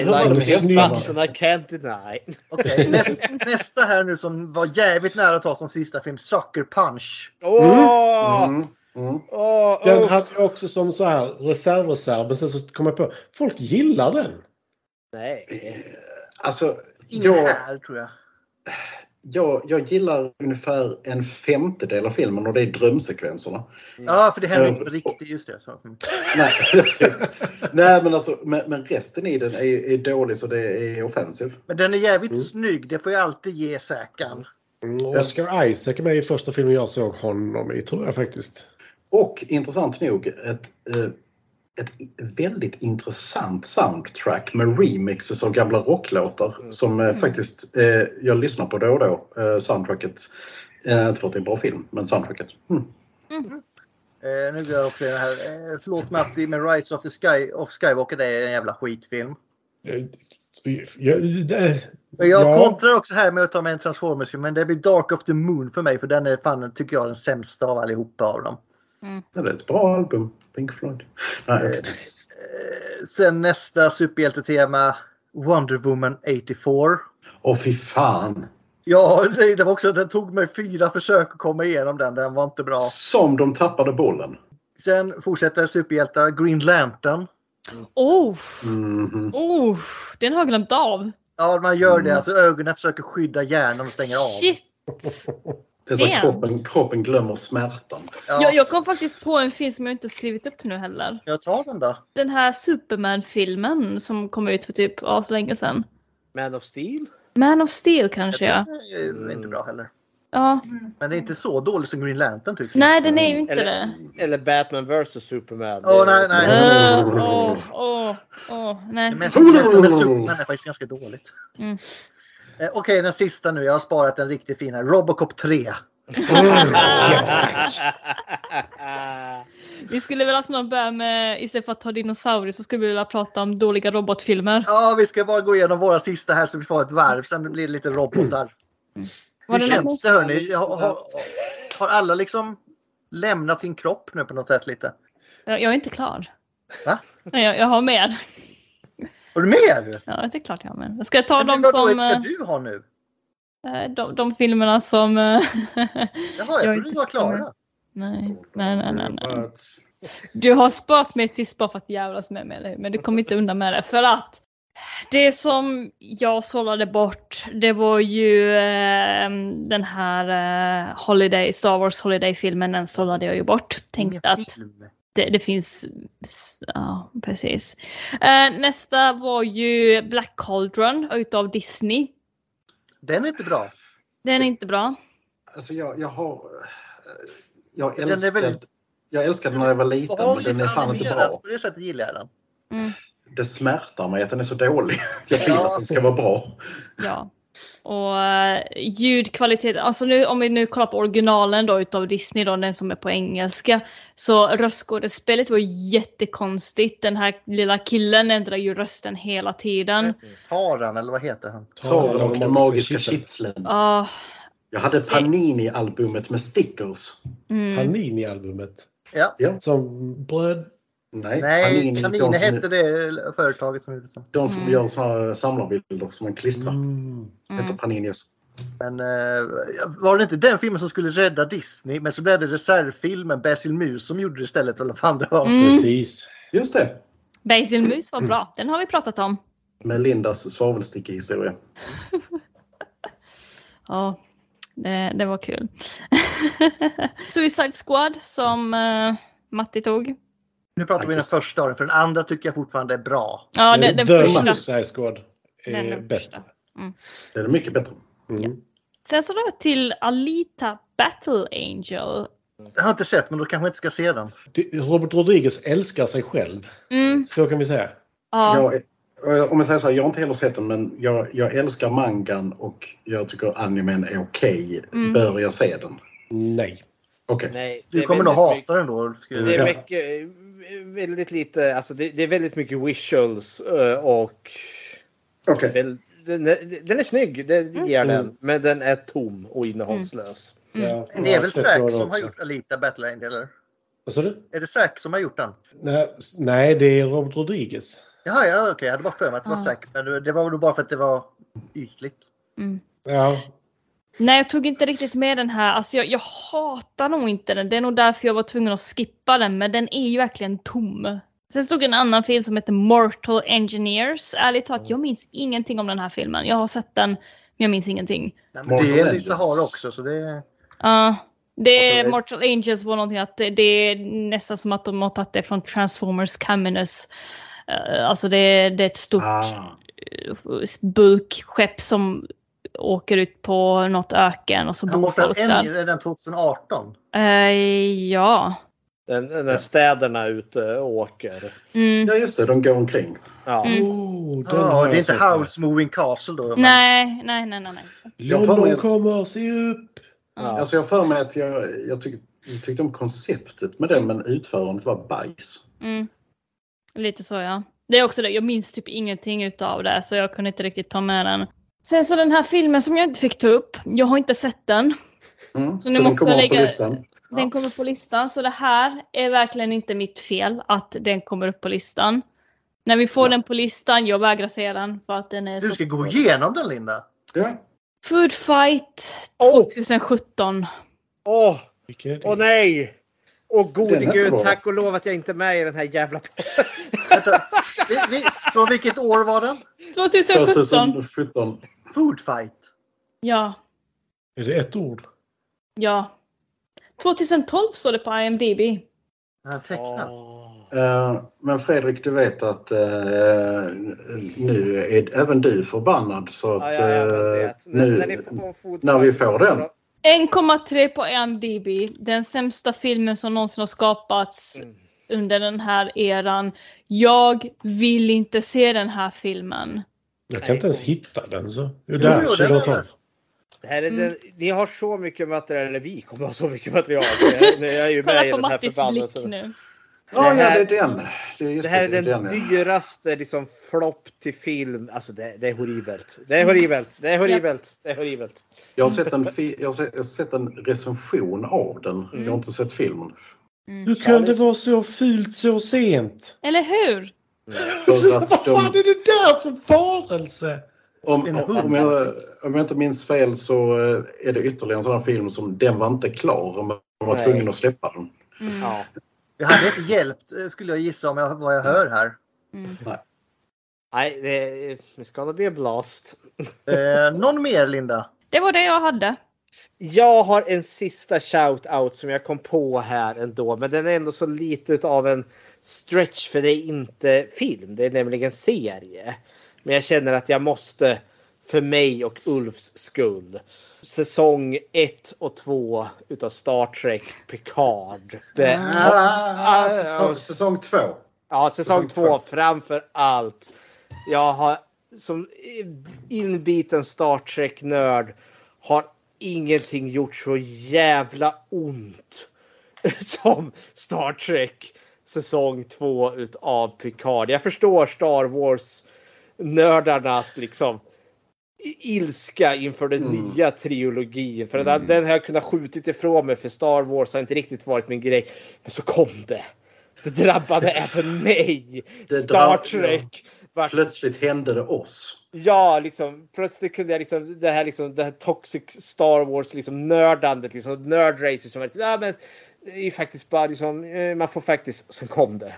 I like det his I can't deny. Okej, näst, nästa här nu som var jävligt nära att ta som sista film, Sucker Punch. Åh! Mm. Mm. Åh, Den åh. hade jag också som så här reservreserv. Men sen så kom jag på. Folk gillar den. Nej. Alltså, Ingen jag, här tror jag. jag, jag gillar ungefär en femtedel av filmen och det är drömsekvenserna. Ja, för det händer inte på riktigt. Just det. Så. Mm. Nej, precis. Nej, men, alltså, men, men resten i den är, är dålig så det är offensiv. Men den är jävligt Mm. snygg. Det får jag alltid ge Säkan. Mm, Oscar Isaac är med i första filmen jag såg honom i, tror jag faktiskt. Och intressant nog ett, eh, ett väldigt intressant soundtrack med remixes av gamla rocklåtar som eh, faktiskt eh, jag lyssnar på då och då. Eh, soundtracket. Eh, inte för att det är en bra film, men soundtracket. Mm. Eh, nu går jag också in här. Eh, förlåt Matti, men Rise of the Sky of Skywalker det är en jävla skitfilm. Jag, jag, det, Jag ja, kontrar också här med att ta med en Transformers-film, men det blir Dark of the Moon för mig för den är fan, tycker jag, den sämsta av allihopa av dem. Ja, det är ett bra album. Pink Floyd. Nej, okej. Eh, sen nästa superhjältetema, Wonder Woman 84. Åh fy fan! Ja, det, det var också, den tog mig fyra försök att komma igenom den. Den var inte bra. Som de tappade bollen. Sen fortsätter superhjältar, Green Lantern. Oh, Mhm. oh, den har jag glömt av. Ja, man gör det. Mm. Alltså ögonen försöker skydda hjärnan och stänger av. Shit! Det är så att kroppen, kroppen glömmer smärtan. Ja, Jag, jag kom faktiskt på en film som jag inte skrivit upp nu heller. jag tar den då. Den här Superman-filmen som kom ut för typ så länge sedan. Man of Steel? Man of Steel kanske ja. Den är ju inte bra heller. Ja. Men det är inte så dåligt som Green Lantern tycker jag. Nej, den är ju inte Eller, det. eller Batman vs Superman. Åh, Det är- nej, nej. Åh, åh, åh, nej. Det mesta, det mesta med Superman är faktiskt ganska dåligt. Mm. Eh, Okej, den sista nu. Jag har sparat en riktigt fin här. Robocop 3. Vi skulle väl alltså börja med, istället för att ta dinosaurier så skulle vi vilja prata om dåliga robotfilmer. Ja, vi ska bara gå igenom våra sista här så vi får ett varv. Sen blir det lite robotar. Var Hur det känns det hörni? Har, har, har alla liksom lämnat sin kropp nu på något sätt lite? Jag, jag är inte klar. Va? Nej, jag, jag har mer. Har du mer? Ja, det är klart jag har mer. Ska jag ta de som... ska eh, du ha nu? eh, De, de filmerna som... eh, Jaha, jag, Jag trodde inte du var klara. Nej, nej, nej, nej. nej. Du har spart mig sist bara för att jävlas med mig, eller hur? Men du kommer inte undan med det. För att det som jag sållade bort, det var ju eh, den här eh, Holiday, Star Wars Holiday-filmen, den sållade jag ju bort. Tänkte Ingen att film. Det, det finns, ja precis. Eh, nästa var ju Black Cauldron utav Disney. Den är inte bra. Den är inte bra. Alltså jag, jag har... Jag Den är älskade, väldigt- jag älskade den när jag var liten men den är fan inte bra. På det sättet gillar jag den. Mm, Det smärtar mig att den är så dålig. Jag vill Ja. att den ska vara bra. ja. Och uh, ljudkvalitet, alltså nu, om vi nu kollar på originalen då utav Disney då, den som är på engelska. Så röstskådespelet var jättekonstigt. Den här lilla killen ändrar ju rösten hela tiden. Taran eller vad heter han? Taren och den magiska kitteln. Ah, Jag hade Panini-albumet med stickers. mm. Panini-albumet. Ja. Ja. Som bröd. Nej, Nej, Panini, Kanine som, hette det företaget som gjorde det. de som Mm. gör såna samlarbilder som man klistrar. Mm. Heter Mm. Panini också. Men eh, var det inte den filmen som skulle rädda Disney? Men så blev det reservfilmen Basil Mus som gjorde det istället. Eller fan det var. Mm. Precis. Just det. Basil Mus var bra, den har vi pratat om. Med Lindas svavelstickehistoria. Ja, det, det var kul. Suicide Squad som eh, Matti tog. Nu pratar vi den första den, för den andra tycker jag fortfarande är bra. Ja, den, den The första. Suicide Squad är Den är bättre. Mm. Den är mycket bättre. Mm. Sen så då till Alita Battle Angel. Jag har inte sett, men då kanske jag inte ska se den. Robert Rodriguez älskar sig själv. Mm. Så kan vi säga. Ja. Jag, om jag säger så här, jag har inte heller sett den men jag, jag älskar mangan och jag tycker animen är okej. Mm. Bör jag se den? Nej. Okej. Nej, Du kommer nog hata den då. Det jag är mycket, väldigt lite, alltså det, det är väldigt mycket visuals eh, och Okej. väl, den, är, den är snygg, det ger Mm. den. Men den är tom och innehållslös. Ja, Det är väl Zack som har gjort Alita Battle Angel, eller? Vad sa du? Är det Zack som har gjort den? Nej, det är Robert Rodriguez. Jaha, ja, okej. Jag hade bara för mig att det var. Zack. Men det- det var nog bara för att det var ytligt. Mm. Ja, Nej, jag tog inte riktigt med den här. Alltså jag, jag hatar nog inte den. Det är nog därför jag var tvungen att skippa den. Men den är ju verkligen tom. Sen stod en annan film som heter Mortal Engineers. Ärligt talat, jag minns ingenting om den här filmen. Jag har sett den, men jag minns ingenting. Nej, men det är. Lisa Har också, så det. Ja, det är Mortal- Angels var någonting att det, det är nästan som att de har tagit det från Transformers Caminus. Eh, alltså det, det är ett stort Ah. eh, bulkskepp som åker ut på något öken och så bor folk där. Är den 2018? Eh, ja. Den, när städerna ute åker. Mm. Ja just det, de går omkring. Ja. Mm. oh, har det är inte. House Moving Castle då? Nej, nej, nej, nej. nej. Jag får London kommer, se upp! Ja. Alltså jag för mig att jag, jag, tyck, jag tyckte om konceptet med den men utförandet var bajs. Mm. Lite så ja. Det är också det, jag minns typ ingenting utav det så jag kunde inte riktigt ta med den. Sen så den här filmen som jag inte fick ta upp, jag har inte sett den. Mm. Så Så, nu den måste kommer jag lägga- listan. Den kommer på listan så det här är verkligen inte mitt fel att den kommer upp på listan. När vi får den på listan, jag vägrar se den för att den är Du så... ska gå igenom den Linda. Ja. Food Fight Åh! 2017. Åh, Vilken är det? åh nej! Åh gode gud, tack och lov att jag inte är med i den här jävla Vänta, vi, vi, från vilket år var den? 2017. 2017. Food Fight. Ja, Är det ett ord? ja. 2012 står det på IMDB. Tecknad. Eh, men Fredrik, du vet att eh, nu är även du förbannad så att Ja, ja, jag eh. När- nu, när fotboll- när vi får den. 1,3 på IMDB. Den sämsta filmen som någonsin har skapats Mm. under den här eran. Jag vill inte se den här filmen. Jag kan inte ens hitta den så. Jo, Jo, där, jo, den är 2012. där. Det här är Mm. den, ni har så mycket material, eller vi kommer ha så mycket material. Jag, är ju med Kolla i på den här Mattis blick nu. Ja, ja, här- det är den. Det, är Det här är det, den det är ja. dyraste liksom, flopp till film. Alltså det, det är horribelt. Det är horribelt. Det är horribelt. Det är horribelt. Jag har sett en, jag har sett, jag har sett en recension av den. Mm. Jag har inte sett filmen. Hur kan det vara så fult så sent? Eller hur? Vad fan är det där för varelse? om, om, jag, om jag inte minns fel så eh, är det ytterligare en sån här film som den var inte klar. De var Nej. tvungna att släppa den. Mm. Ja. Det hade inte hjälpt eh, skulle jag gissa om jag, vad jag hör här. Mm. Nej, det, det ska nog bli en blast. Eh, någon mer Linda? Det var det jag hade. Jag har en sista shout-out som jag kom på här ändå. Men den är ändå så lite av en stretch för det är inte film. Det är nämligen serie. Men jag känner att jag måste för mig och Ulfs skull. Säsong 1 och 2 utav Star Trek Picard. Det, Ah, säsong, säsong två. Ja, säsong Säsong två två. framför allt. Jag har som inbiten Star Trek-nörd har ingenting gjort så jävla ont som Star Trek säsong två utav Picard. Jag förstår Star Wars nördarnas liksom ilska inför den Mm. nya trilogin. För den, den har jag kunnat skjutit ifrån mig för Star Wars har inte riktigt varit min grej. Men så kom det. Det drabbade även mig. Det Star Trek. Vart, Plötsligt hände det oss. ja, liksom plötsligt kunde jag liksom det här liksom det här toxic Star Wars liksom nördandet liksom nördrace som var liksom, ja men det är faktiskt bara liksom eh, man får faktiskt sen kom det.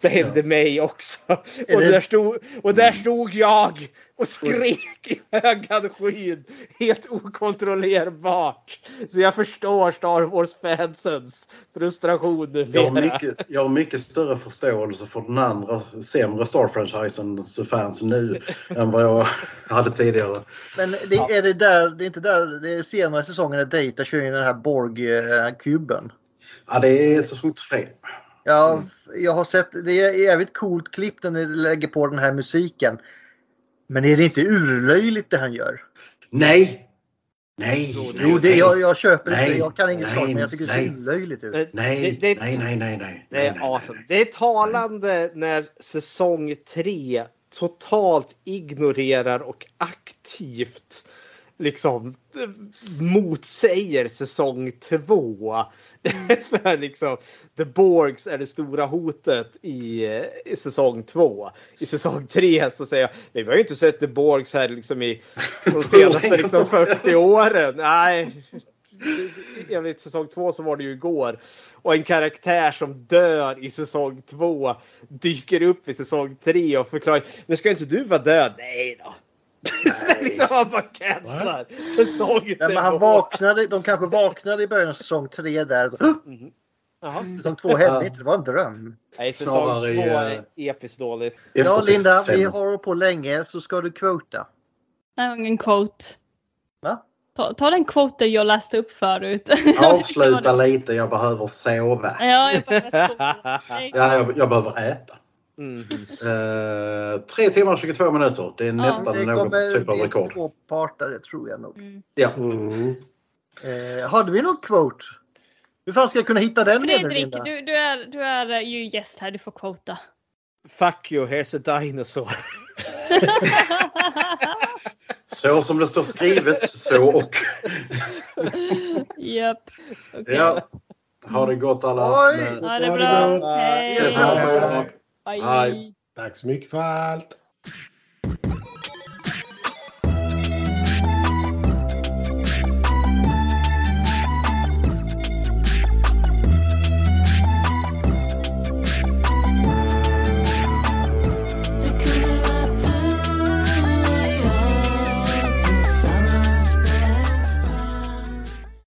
Det hände mig också. Och, det- där stod, och där stod jag och skrek i högan skyn. Helt okontrollerbart. Så jag förstår Star Wars-fansens frustration Jag har, mycket, jag har mycket större förståelse för den andra sämre Star-franchisens fans nu än vad jag hade tidigare. Men det, är det där, det är inte där, det är senare säsongen när Data kör in den här Borg-kuben. Ja, det är säsong tre. Ja, jag har sett, det är jävligt coolt klipp när ni lägger på den här musiken. Men är det inte urlöjligt det han gör? Nej! Nej! Jo, det, jag, jag köper Nej, inte, jag kan inget sak men jag tycker det ser nej. urlöjligt ut. Nej, Det- det- nej, nej, nej, nej. Det är awesome. Det är talande när säsong 3 totalt ignorerar och aktivt liksom motsäger säsong 2. För liksom The Borgs är det stora hotet i, i säsong 2. I säsong 3 så säger jag "Nej, vi har ju inte sett The Borgs här liksom i de senaste liksom som 40 helst. åren. Nej, enligt säsong två så var det ju igår. Och en karaktär som dör i säsong två dyker upp i säsong tre och förklarar. Men ska inte du vara död? Nej då. liksom han bara cancelar säsong Nej, men han två. vaknade, de kanske vaknade i början av säsong 3 där. Så, Jaha. säsong 2 hände inte, det var en dröm. Nej, säsong Snarare två eh, är episkt dåligt. Ja, Linda, vi har på länge så ska du kvota. Jag har ingen quote. Va? Ta, ta den quoten jag läste upp förut. Avsluta lite, jag behöver sova. Ja, jag bara så. Ja, jag, jag behöver äta. Mm. Eh, tre timmar och 22 minuter. Det är nästan det någon kommer typ av rekord. två parter, det tror jag nog. Ja. Eh, hade vi någon quote? Hur fan ska jag kunna hitta den? Fredrik, du, du, är, du är ju gäst här, du får quota. Fuck you, here's a dinosaur. Så som det står skrivet, så och. Japp. Okej. Ja. Ha det gott alla. Oj. Ha det bra. gott. Hej. Hej. Tack så mycket för allt.